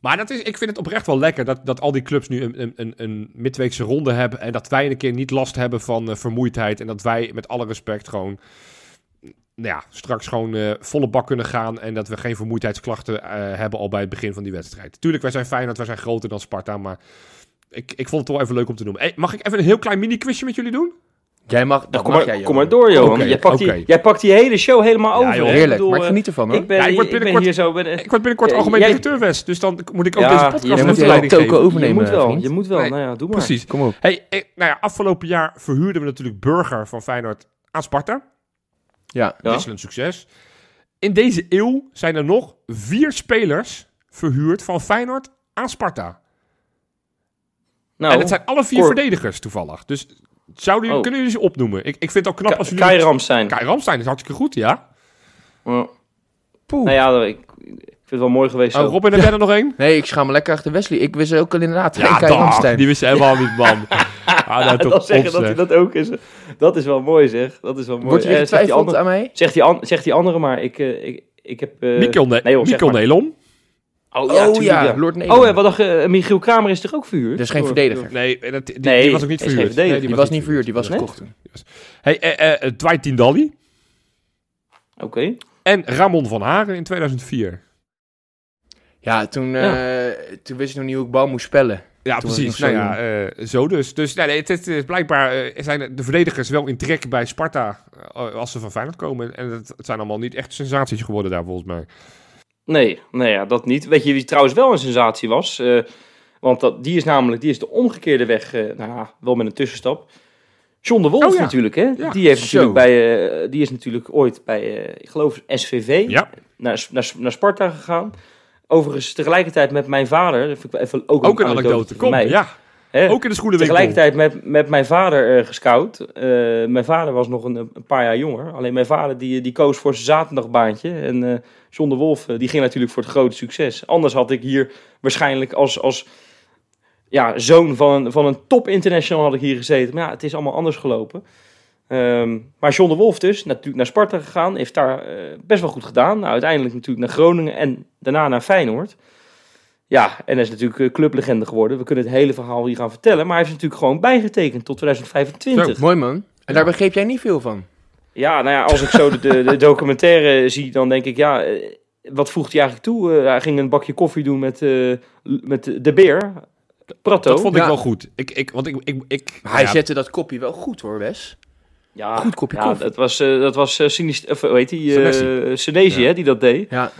Maar dat is, ik vind het oprecht wel lekker dat, dat al die clubs nu een, een- een, een midweekse ronde hebben. En dat wij een keer niet last hebben van eh, vermoeidheid. En dat wij met alle respect gewoon nou ja, straks gewoon eh, volle bak kunnen gaan. En dat we geen vermoeidheidsklachten eh, hebben al bij het begin van die wedstrijd. Tuurlijk, wij zijn Feyenoord, wij zijn groter dan Sparta. Maar ik, ik vond het toch even leuk om te noemen. Hey, mag ik even een heel klein mini-quizje met jullie doen? Jij mag, dat kom, mag maar, jij, kom Johan. maar door, Johan. Jij, pakt die, jij pakt die hele show helemaal Ja, over. joh? Heerlijk, bedoel, maar ik eh, geniet ervan, hoor. Ik ben, Ja, ik word ik ben binnenkort- hier zo... Ben, Ik word binnenkort Ja, algemeen directeur West. Dus dan moet ik ook Ja, deze podcast moet leiding toko geven. overnemen. je moet wel, vriend. je moet wel. Nee, nou ja, doe maar. Precies. Kom op. Hey, eh, nou ja, afgelopen jaar verhuurden we natuurlijk Burger van Feyenoord aan Sparta. Ja. Ja. Wisselend succes. In deze eeuw zijn er nog vier spelers verhuurd van Feyenoord aan Sparta. Nou, en het zijn alle vier Cor- verdedigers toevallig. Dus zouden jullie, Oh. kunnen jullie ze opnoemen? Ik, ik vind het al knap Ka- als jullie... Kai Ramstein. Kai Ramstein is hartstikke goed, ja. Poeh. Nou ja, ik, ik vind het wel mooi geweest zo. Oh, Robin, heb jij er nog één? Nee, ik schaam me lekker achter Wesley. Ik wist ook al inderdaad. geen Ja, Kai dag. Ramstein. Die wist je helemaal niet, man. Ah, nou, toch dat zeggen op, dat hij dat ook is. Dat is wel mooi, zeg. Dat is wel mooi. Wordt er Eh, zegt die getwijfeld andere- aan mij? Zegt die, an- zegt die andere maar. Ik, eh, ik, ik heb... eh, Mikkel, ne nee, joh, Mikkel maar. Nelom. Oh Oh ja, ja. Lord Nederland. Oh, en wat dacht je? eh, Michiel Kramer is toch ook verhuurd? Dat is geen verdediger. Nee, dat, die, Nee, die was ook niet verhuurd. Nee, Die was niet verhuurd, die was Nee? gekocht. Hey, eh, eh, Dwight Tindalli Oké. en Ramon van Haren in 2004. Ja, toen, Ja. eh, toen wist ik nog niet hoe ik bal moest spellen. Ja, Toen precies. Nou ja, eh, zo dus. Dus nee, nee, het, het is blijkbaar zijn de verdedigers wel in trek bij Sparta als ze van Feyenoord komen. En het, het zijn allemaal niet echt sensaties geworden daar volgens mij. Nee, nee ja, dat niet. Weet je wie trouwens wel een sensatie was? Eh, want dat, die is namelijk die is de omgekeerde weg, eh, nou ja, wel met een tussenstap. John de Wolf Oh ja. natuurlijk, hè? Ja. Die, heeft Zo. natuurlijk bij, eh, die is natuurlijk ooit bij, ik geloof, SVV Ja, naar, naar, naar Sparta gegaan. Overigens tegelijkertijd met mijn vader, dat vind ik wel even ook, ook een anekdote. Kom, mij. ja. Ook in de schoenenwinkel. Tegelijkertijd met, met mijn vader eh, gescout. Eh, mijn vader was nog een, een paar jaar jonger. Alleen mijn vader die, die koos voor zijn zaterdagbaantje. En eh John de Wolf die ging natuurlijk voor het grote succes. Anders had ik hier waarschijnlijk als, als ja, zoon van een, van een top international had ik hier gezeten. Maar ja, het is allemaal anders gelopen. Ehm, maar John de Wolf dus, natuurlijk naar Sparta gegaan. Heeft daar best wel goed gedaan. Nou, uiteindelijk natuurlijk naar Groningen en daarna naar Feyenoord. Ja, en hij is natuurlijk eh, clublegende geworden. We kunnen het hele verhaal hier gaan vertellen. Maar hij heeft natuurlijk gewoon bijgetekend tot 2025. Mooi man. En daar begreep jij niet veel van. Ja, nou ja, als ik zo de, de, de documentaire zie, dan denk ik, ja, eh, wat voegt hij eigenlijk toe? Eh, hij ging een bakje koffie doen met, eh, met de beer, Prato. Dat vond ik Ja. wel goed. Ik, ik, want ik, ik, ik, hij ja, zette dat kopje wel goed hoor, Wes. ja, goed kopje ja, koffie. Dat was, eh, dat was eh, sinist- of, hoe heet die? Eh Senesi, Ja. hè, die dat deed. Ja,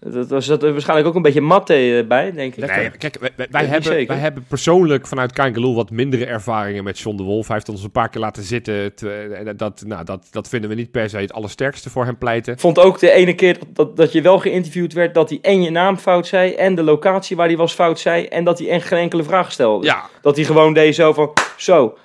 Dat was dat, er waarschijnlijk ook een beetje matte eh, bij, denk ik. Nee, kijk, wij, wij, wij niet hebben, zeker. wij hebben persoonlijk vanuit Kangaloo wat mindere ervaringen met John de Wolf. Hij heeft ons een paar keer laten zitten. Het, eh, dat, nou, dat, dat vinden we niet per se het allersterkste voor hem pleiten. Vond ook de ene keer dat, dat, dat je wel geïnterviewd werd, dat hij en je naam fout zei, en de locatie waar hij was fout zei, en dat hij echt geen enkele vraag stelde. Ja, Dat hij gewoon deed zo van, zo,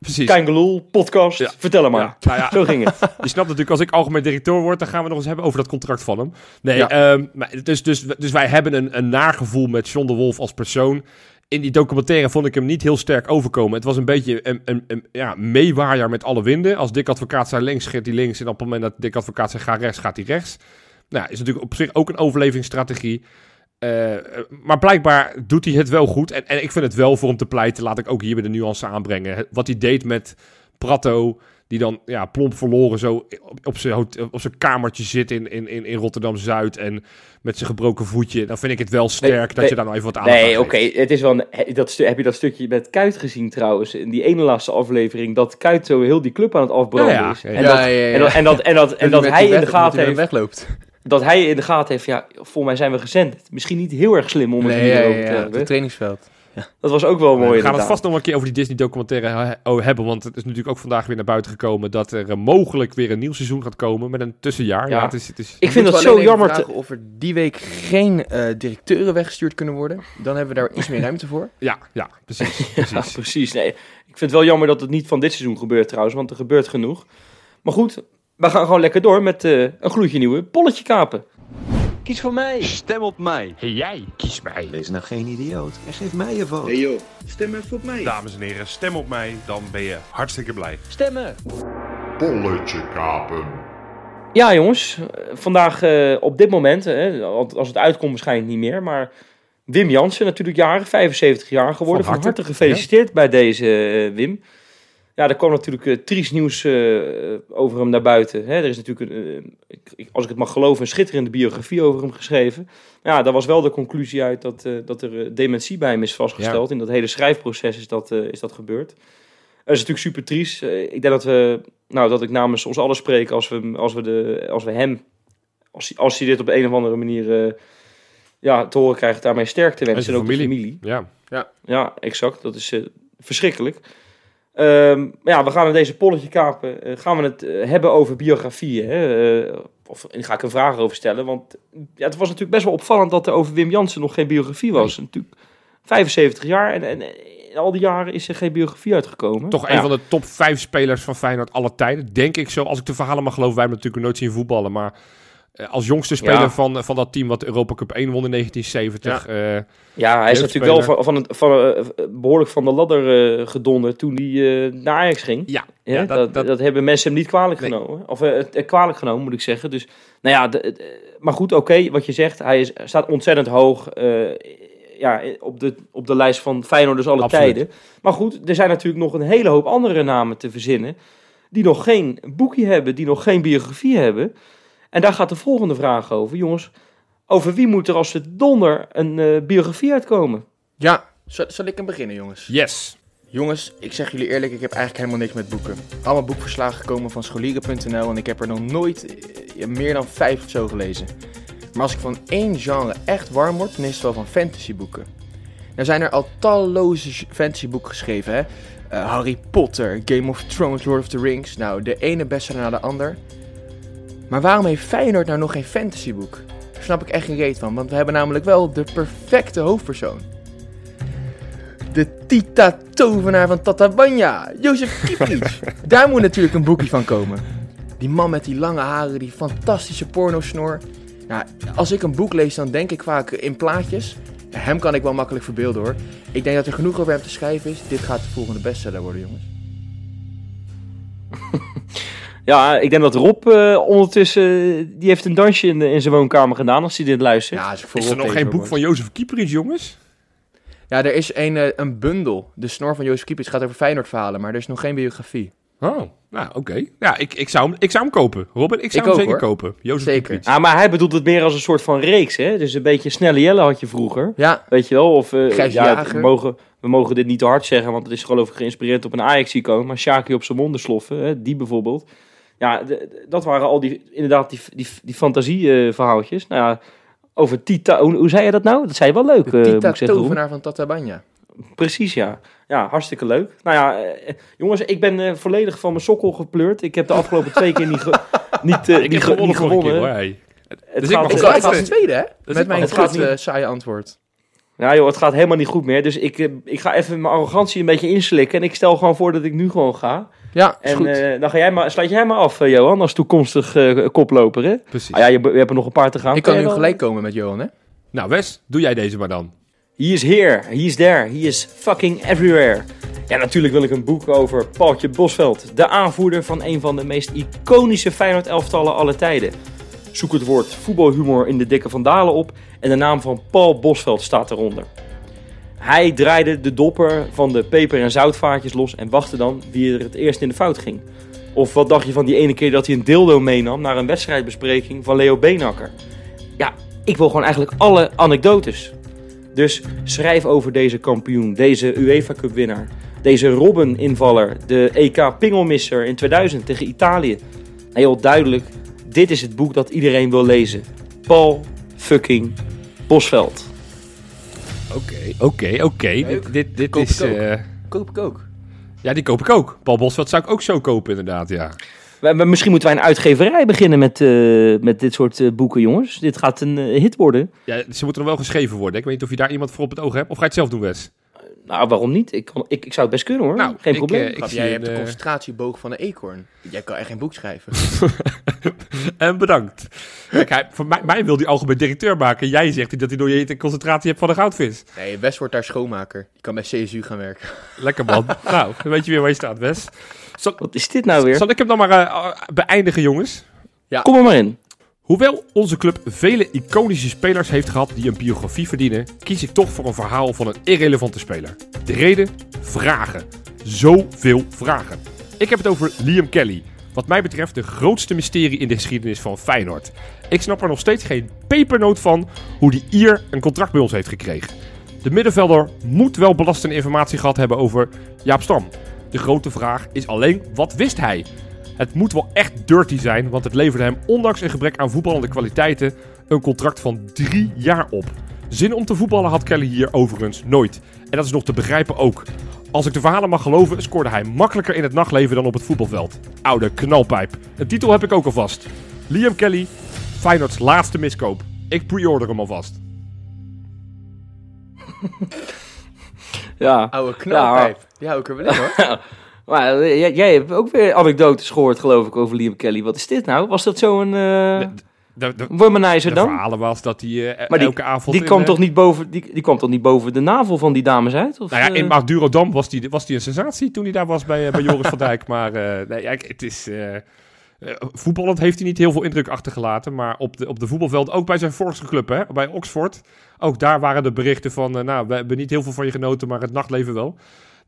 precies. Kangeloel, podcast, Ja. vertel hem maar. Ja, nou ja, Zo ging het. je snapt natuurlijk, als ik algemeen directeur word, dan gaan we nog eens hebben over dat contract van hem. Nee, maar dus, dus, dus wij hebben een, een nagevoel met John de Wolf als persoon. In die documentaire vond ik hem niet heel sterk overkomen. Het was een beetje een, een, een ja, meewaaier met alle winden. Als Dick Advocaat zei links, gaat hij links. En op het moment dat Dick Advocaat zei ga rechts, gaat hij rechts. Nou, is natuurlijk op zich ook een overlevingsstrategie. Eh, maar blijkbaar doet hij het wel goed. En, en ik vind het wel voor hem te pleiten. Laat ik ook hier weer de nuance aanbrengen. Wat hij deed met Prato. Die dan ja, plomp verloren zo op, op zijn op zijn kamertje zit in, in, in in Rotterdam-Zuid. En met zijn gebroken voetje. Dan vind ik het wel sterk Nee, dat nee, je daar nou even wat aandacht aan Nee, oké, het is wel een, dat heb je dat stukje met Kuit gezien trouwens, in die ene laatste aflevering, dat Kuit zo heel die club aan het afbranden Ja, ja, is. ja, En, ja. dat, Ja, ja, ja. en dat, en dat, en dat, en dat met hij in de gaten dat hij heeft, wegloopt. Dat hij in de gaten heeft, ja, volgens mij zijn we gezend. Misschien niet heel erg slim om het Nee, hier ja, over ja, te ja, hebben. het trainingsveld. Dat was ook wel mooi we gaan het vast nog een keer over die Disney-documentaire oh, hebben. Want het is natuurlijk ook vandaag weer naar buiten gekomen dat er eh, mogelijk weer een nieuw seizoen gaat komen met een tussenjaar. Ja, Ja. het is, het is, Ik vind dat zo jammer. te- of er die week geen eh, directeuren weggestuurd kunnen worden. Dan hebben we daar iets meer ruimte voor. ja, ja, precies. Ja, precies. precies. Nee, ik vind het wel jammer dat het niet van dit seizoen gebeurt trouwens, want er gebeurt genoeg. Maar goed, we gaan gewoon lekker door met eh, een gloedje nieuwe polletje kapen. Kies voor mij. Stem op mij. Hey jij, kies mij. Wees nou geen idioot en geef mij je vote. joh, stem even op mij. Dames en heren, stem op mij, dan ben je hartstikke blij. Stemmen. Polletje kapen. Ja jongens, eh, vandaag eh, op dit moment, want als het uitkomt waarschijnlijk niet meer, maar Wim Jansen natuurlijk jaren, 75 jaar geworden. Van Van harte. gefeliciteerd bij deze Wim. Ja, er kwam natuurlijk eh, triest nieuws eh, over hem naar buiten. Hè. Er is natuurlijk, een, ik- als ik het mag geloven, een schitterende biografie over hem geschreven. Maar ja, daar was wel de conclusie uit dat, eh, dat er eh, dementie bij hem is vastgesteld. In dat hele schrijfproces is dat, eh, is dat gebeurd. Dat is natuurlijk super triest. Ik denk dat we, nou, dat ik namens ons allen spreek als we, als we, de, als we hem, als hij, als hij dit op de een of andere manier eh, ja, te horen krijgt, daarmee sterkte En wensen. En ook de familie. familie. Ja, Ja, exact. Dat is verschrikkelijk. Ehm, maar ja, we gaan in deze polletje kapen. eh, gaan we het eh, hebben over biografieën. Hè? Eh, of en ga ik een vraag over stellen. Want ja, het was natuurlijk best wel opvallend dat er over Wim Jansen nog geen biografie was. Natuurlijk 75 jaar en, en in al die jaren is er geen biografie uitgekomen. toch een ja, van de top 5 spelers van Feyenoord alle tijden. Denk ik zo, als ik de verhalen mag geloven. Wij hebben natuurlijk nooit zien voetballen, maar... eh, Als jongste speler Ja. van, van dat team wat de Europa Cup 1 won in 1970. eh, Ja, hij is natuurlijk wel van, van, het, van, eh, behoorlijk van de ladder eh gedonderd toen hij eh, naar Ajax ging. ja, Ja, ja, dat, dat, hebben mensen hem niet kwalijk Nee. genomen. Of eh, het- eh, kwalijk genomen, moet ik zeggen. Dus, nou ja, de- de- maar goed, oké, wat je zegt. Hij is, staat ontzettend hoog eh, ja, op, de, op de lijst van Feyenoorders alle Absoluut. tijden. Maar goed, er zijn natuurlijk nog een hele hoop andere namen te verzinnen... die nog geen boekje hebben, die nog geen biografie hebben. En daar gaat de volgende vraag over. Jongens, over wie moet er als het donder een eh, biografie uitkomen? Ja, zal, zal ik hem beginnen, jongens? yes. Jongens, ik zeg jullie eerlijk, ik heb eigenlijk helemaal niks met boeken. Allemaal boekverslagen komen van scholieren.nl en ik heb er nog nooit eh, meer dan vijf of zo gelezen. Maar als ik van één genre echt warm word, dan is het wel van fantasyboeken. Er zijn er al talloze fantasyboeken geschreven, hè. Eh, Harry Potter, Game of Thrones, Lord of the Rings. Nou, de ene bestseller na de ander. Maar waarom heeft Feyenoord nou nog geen fantasyboek? Daar snap ik echt geen reet van, want we hebben namelijk wel de perfecte hoofdpersoon. De Tita-tovenaar van Tatabanya, Jozef Kieprits. Daar moet natuurlijk een boekje van komen. Die man met die lange haren, die fantastische pornosnor. Nou, als ik een boek lees, dan denk ik vaak in plaatjes. Ja, hem kan ik wel makkelijk verbeelden hoor. Ik denk dat er genoeg over hem te schrijven is. Dit gaat de volgende bestseller worden, jongens. Ja, ik denk dat Rob eh, ondertussen... die heeft een dansje in, in zijn woonkamer gedaan als hij dit luistert. Ja, is, er nog even, geen boek hoor. van Jozef Kieperits, jongens? Ja, er is een, eh, een bundel. De snor van Jozef Kieprits gaat over Feyenoord verhalen, maar er is nog geen biografie. Oh, nou oké. Ja, ik, ik, zou hem, ik zou hem kopen. Robin, ik zou Ik hem ook, zeker hoor. kopen. Jozef Zeker. Kieprits. Ah, maar hij bedoelt het meer als een soort van reeks, hè? Dus een beetje Snelle Jelle had je vroeger, Ja, weet je wel? Of, eh, Gijs ja, Jager. we, mogen, we mogen dit niet te hard zeggen, want het is geloof ik geïnspireerd op een Ajax-icoon. Maar Shaki op zijn monden sloffen, hè? die bijvoorbeeld. Ja, de- de- dat waren al die, inderdaad, die, die, die fantasieverhaaltjes. nou ja, over Tita, hoe, hoe zei je dat nou? Dat zei je wel leuk, de eh, zeggen, Roel. Tita-tovenaar van Tatabanya. Precies, ja. Ja, hartstikke leuk. Nou ja, eh, jongens, ik ben eh, volledig van mijn sokkel gepleurd. Ik heb de afgelopen twee keer niet, ge- niet, ik niet, heb ge- gewonnen niet vorige keer, gewonnen. hoor. Hey. Het Dus ik gaat, mag Ik het ik was de tweede, hè? Dus Met mijn het gaat niet- saaie antwoord. Ja joh, het gaat helemaal niet goed meer. Dus ik, ik ga even mijn arrogantie een beetje inslikken. En ik stel gewoon voor dat ik nu gewoon ga. Ja, is En goed. eh, dan ga jij maar, sluit jij maar af, eh, Johan, als toekomstig eh, koploper. Hè? Precies. Ah, ja, je, je hebt er nog een paar te gaan. ik kan nu gelijk komen met Johan, hè? Nou, Wes, doe jij deze maar dan. He is here, he is there, he is fucking everywhere. Ja, natuurlijk wil ik een boek over Paultje Bosveld. De aanvoerder van een van de meest iconische Feyenoord-elftallen aller tijden. Zoek het woord voetbalhumor in de dikke vandalen op en de naam van Paul Bosveld staat eronder. Hij draaide de dopper van de peper- en zoutvaartjes los en wachtte dan wie er het eerst in de fout ging. Of wat dacht je van die ene keer dat hij een dildo meenam naar een wedstrijdbespreking van Leo Beenhakker? Ja, ik wil gewoon eigenlijk alle anekdotes. Dus schrijf over deze kampioen, deze UEFA Cup winnaar. Deze Robben-invaller, de EK Pingelmisser in 2000 tegen Italië. Heel duidelijk, dit is het boek dat iedereen wil lezen. Paul fucking Bosveld. Oké, oké, oké. Dit, dit, dit koop is... ik ook. eh, Koop ik ook. ja, die koop ik ook. Paul Bosveld zou ik ook zo kopen, inderdaad, ja. Misschien moeten wij een uitgeverij beginnen met, eh, met dit soort eh, boeken, jongens. Dit gaat een hit worden. ja. Ze moeten nog wel geschreven worden. Ik weet niet of je daar iemand voor op het oog hebt. Of ga je het zelf doen, Wes? Nou, waarom niet? Ik, kan, ik, ik zou het best kunnen hoor. Nou, Geen ik, probleem. eh, jij een, hebt de eh, concentratieboog van een eekhoorn. Jij kan echt geen boek schrijven. En bedankt. Kijk, hij, voor mij, mij wil die algemeen directeur maken. Jij zegt dat hij door je concentratie hebt van de goudvis. Nee, Wes wordt daar schoonmaker. Die kan bij CSU gaan werken. Lekker man. nou, dan weet je weer waar je staat, Wes. Zal, Wat is dit nou weer? zal ik hem dan maar eh, beëindigen, jongens? Kom er maar in. Hoewel onze club vele iconische spelers heeft gehad die een biografie verdienen, kies ik toch voor een verhaal van een irrelevante speler. De reden? Vragen. Zoveel vragen. Ik heb het over Liam Kelly. Wat mij betreft de grootste mysterie in de geschiedenis van Feyenoord. Ik snap er nog steeds geen pepernoot van hoe die Ier een contract bij ons heeft gekregen. De middenvelder moet wel belastende informatie gehad hebben over Jaap Stam. De grote vraag is alleen, wat wist hij? Het moet wel echt dirty zijn, want het leverde hem ondanks een gebrek aan voetballende kwaliteiten een contract van drie jaar op. Zin om te voetballen had Kelly hier overigens nooit. En dat is nog te begrijpen ook. Als ik de verhalen mag geloven, scoorde hij makkelijker in het nachtleven dan op het voetbalveld. Oude knalpijp. Een titel heb ik ook alvast. Liam Kelly, Feyenoord's laatste miskoop. Ik pre-order hem alvast. Ja. Oude knalpijp. Die hou ik er wel in hoor. Maar eh, jij, jij hebt ook weer anekdotes gehoord, geloof ik, over Liam Kelly. Wat is dit nou? Was dat zo'n uh, De, de, de, dan? verhalen was dat hij eh, Maar die- elke avond... Die kwam, toch niet boven, die, die kwam toch niet boven de navel van die dames uit? Of, Nou ja, in Madurodam was die, was die een sensatie toen hij daar was bij, bij Joris van Dijk. Maar nee, het is... voetballend heeft hij niet heel veel indruk achtergelaten. Maar op de, op de voetbalveld, ook bij zijn vorige club, hè, bij Oxford. Ook daar waren de berichten van... nou, we hebben niet heel veel van je genoten, maar het nachtleven wel.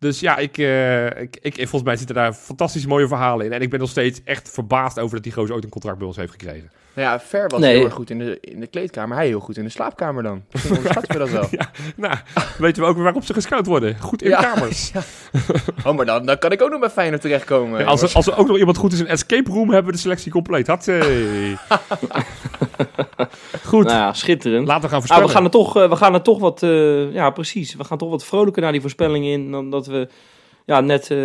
Dus ja, ik, eh, ik, ik, volgens mij zitten daar fantastisch mooie verhalen in. En ik ben nog steeds echt verbaasd over dat die gozer ooit een contract bij ons heeft gekregen. Nou ja, Ver was Nee. heel erg goed in de, in de kleedkamer. Hij heel goed in de slaapkamer dan. Misschien onderschatten we dat wel. Nou, weten we ook weer waarop ze gescout worden. Goed in Ja. kamers. Oh, maar dan, dan kan ik ook nog bij Feyenoord terechtkomen. Ja, als, er, als er ook nog iemand goed is in escape room, hebben we de selectie compleet. Had Goed, Nou ja, schitterend. laten we gaan Ah, voorspellen. we, gaan er toch, eh, we gaan er toch wat, eh, ja precies, we gaan toch wat vrolijker naar die voorspellingen in dan dat we ja, net eh,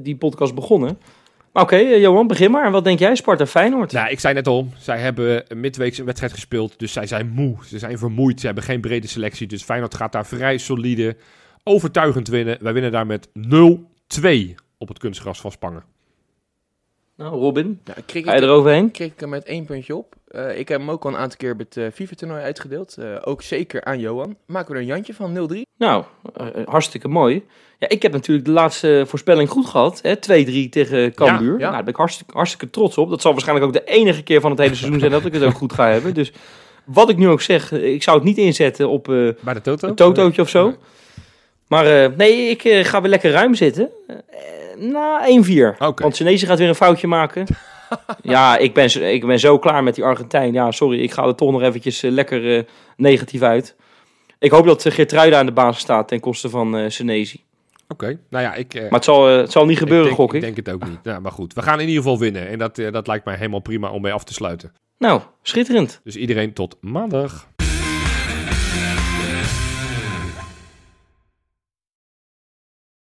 die podcast begonnen. Maar oké, Johan, begin maar. Wat denk jij, Sparta Feyenoord? Nou, ik zei net al, zij hebben een midweeks een wedstrijd gespeeld, dus zij zijn moe. Ze zijn vermoeid, ze hebben geen brede selectie, dus Feyenoord gaat daar vrij solide, overtuigend winnen. Wij winnen daar met 0-2 op het kunstgras van Spangen. Nou, Robin, Ja, kreeg ga je ik, eroverheen? kreeg ik hem met één puntje op. Eh, ik heb hem ook al een aantal keer bij het eh, FIFA-toernooi uitgedeeld. Eh, ook zeker aan Johan. Maken we er een Jantje van 0-3. Nou, eh, hartstikke mooi. Ja, ik heb natuurlijk de laatste voorspelling goed gehad. hè, 2-3 tegen Cambuur. Ja, ja. Nou, daar ben ik hartstikke, hartstikke trots op. Dat zal waarschijnlijk ook de enige keer van het hele seizoen zijn dat ik het ook goed ga hebben. Dus wat ik nu ook zeg, ik zou het niet inzetten op eh, Bij de Toto? een totootje of zo. Maar eh, nee, ik ga weer lekker ruim zitten. Eh, na 1-4. Oké. Want Senesi gaat weer een foutje maken. ja, ik ben, zo- ik ben zo klaar met die Argentijn. Ja, sorry, ik ga er toch nog eventjes eh, lekker eh, negatief uit. Ik hoop dat uh, Geertruida aan de basis staat ten koste van eh Senesi. Oké, nou ja, ik... eh, Maar het zal, eh, het zal niet gebeuren, ik denk, gok ik. Ik denk het ook niet. Ja, maar goed, we gaan in ieder geval winnen. En dat, eh, dat lijkt mij helemaal prima om mee af te sluiten. Nou, schitterend. Dus iedereen tot maandag.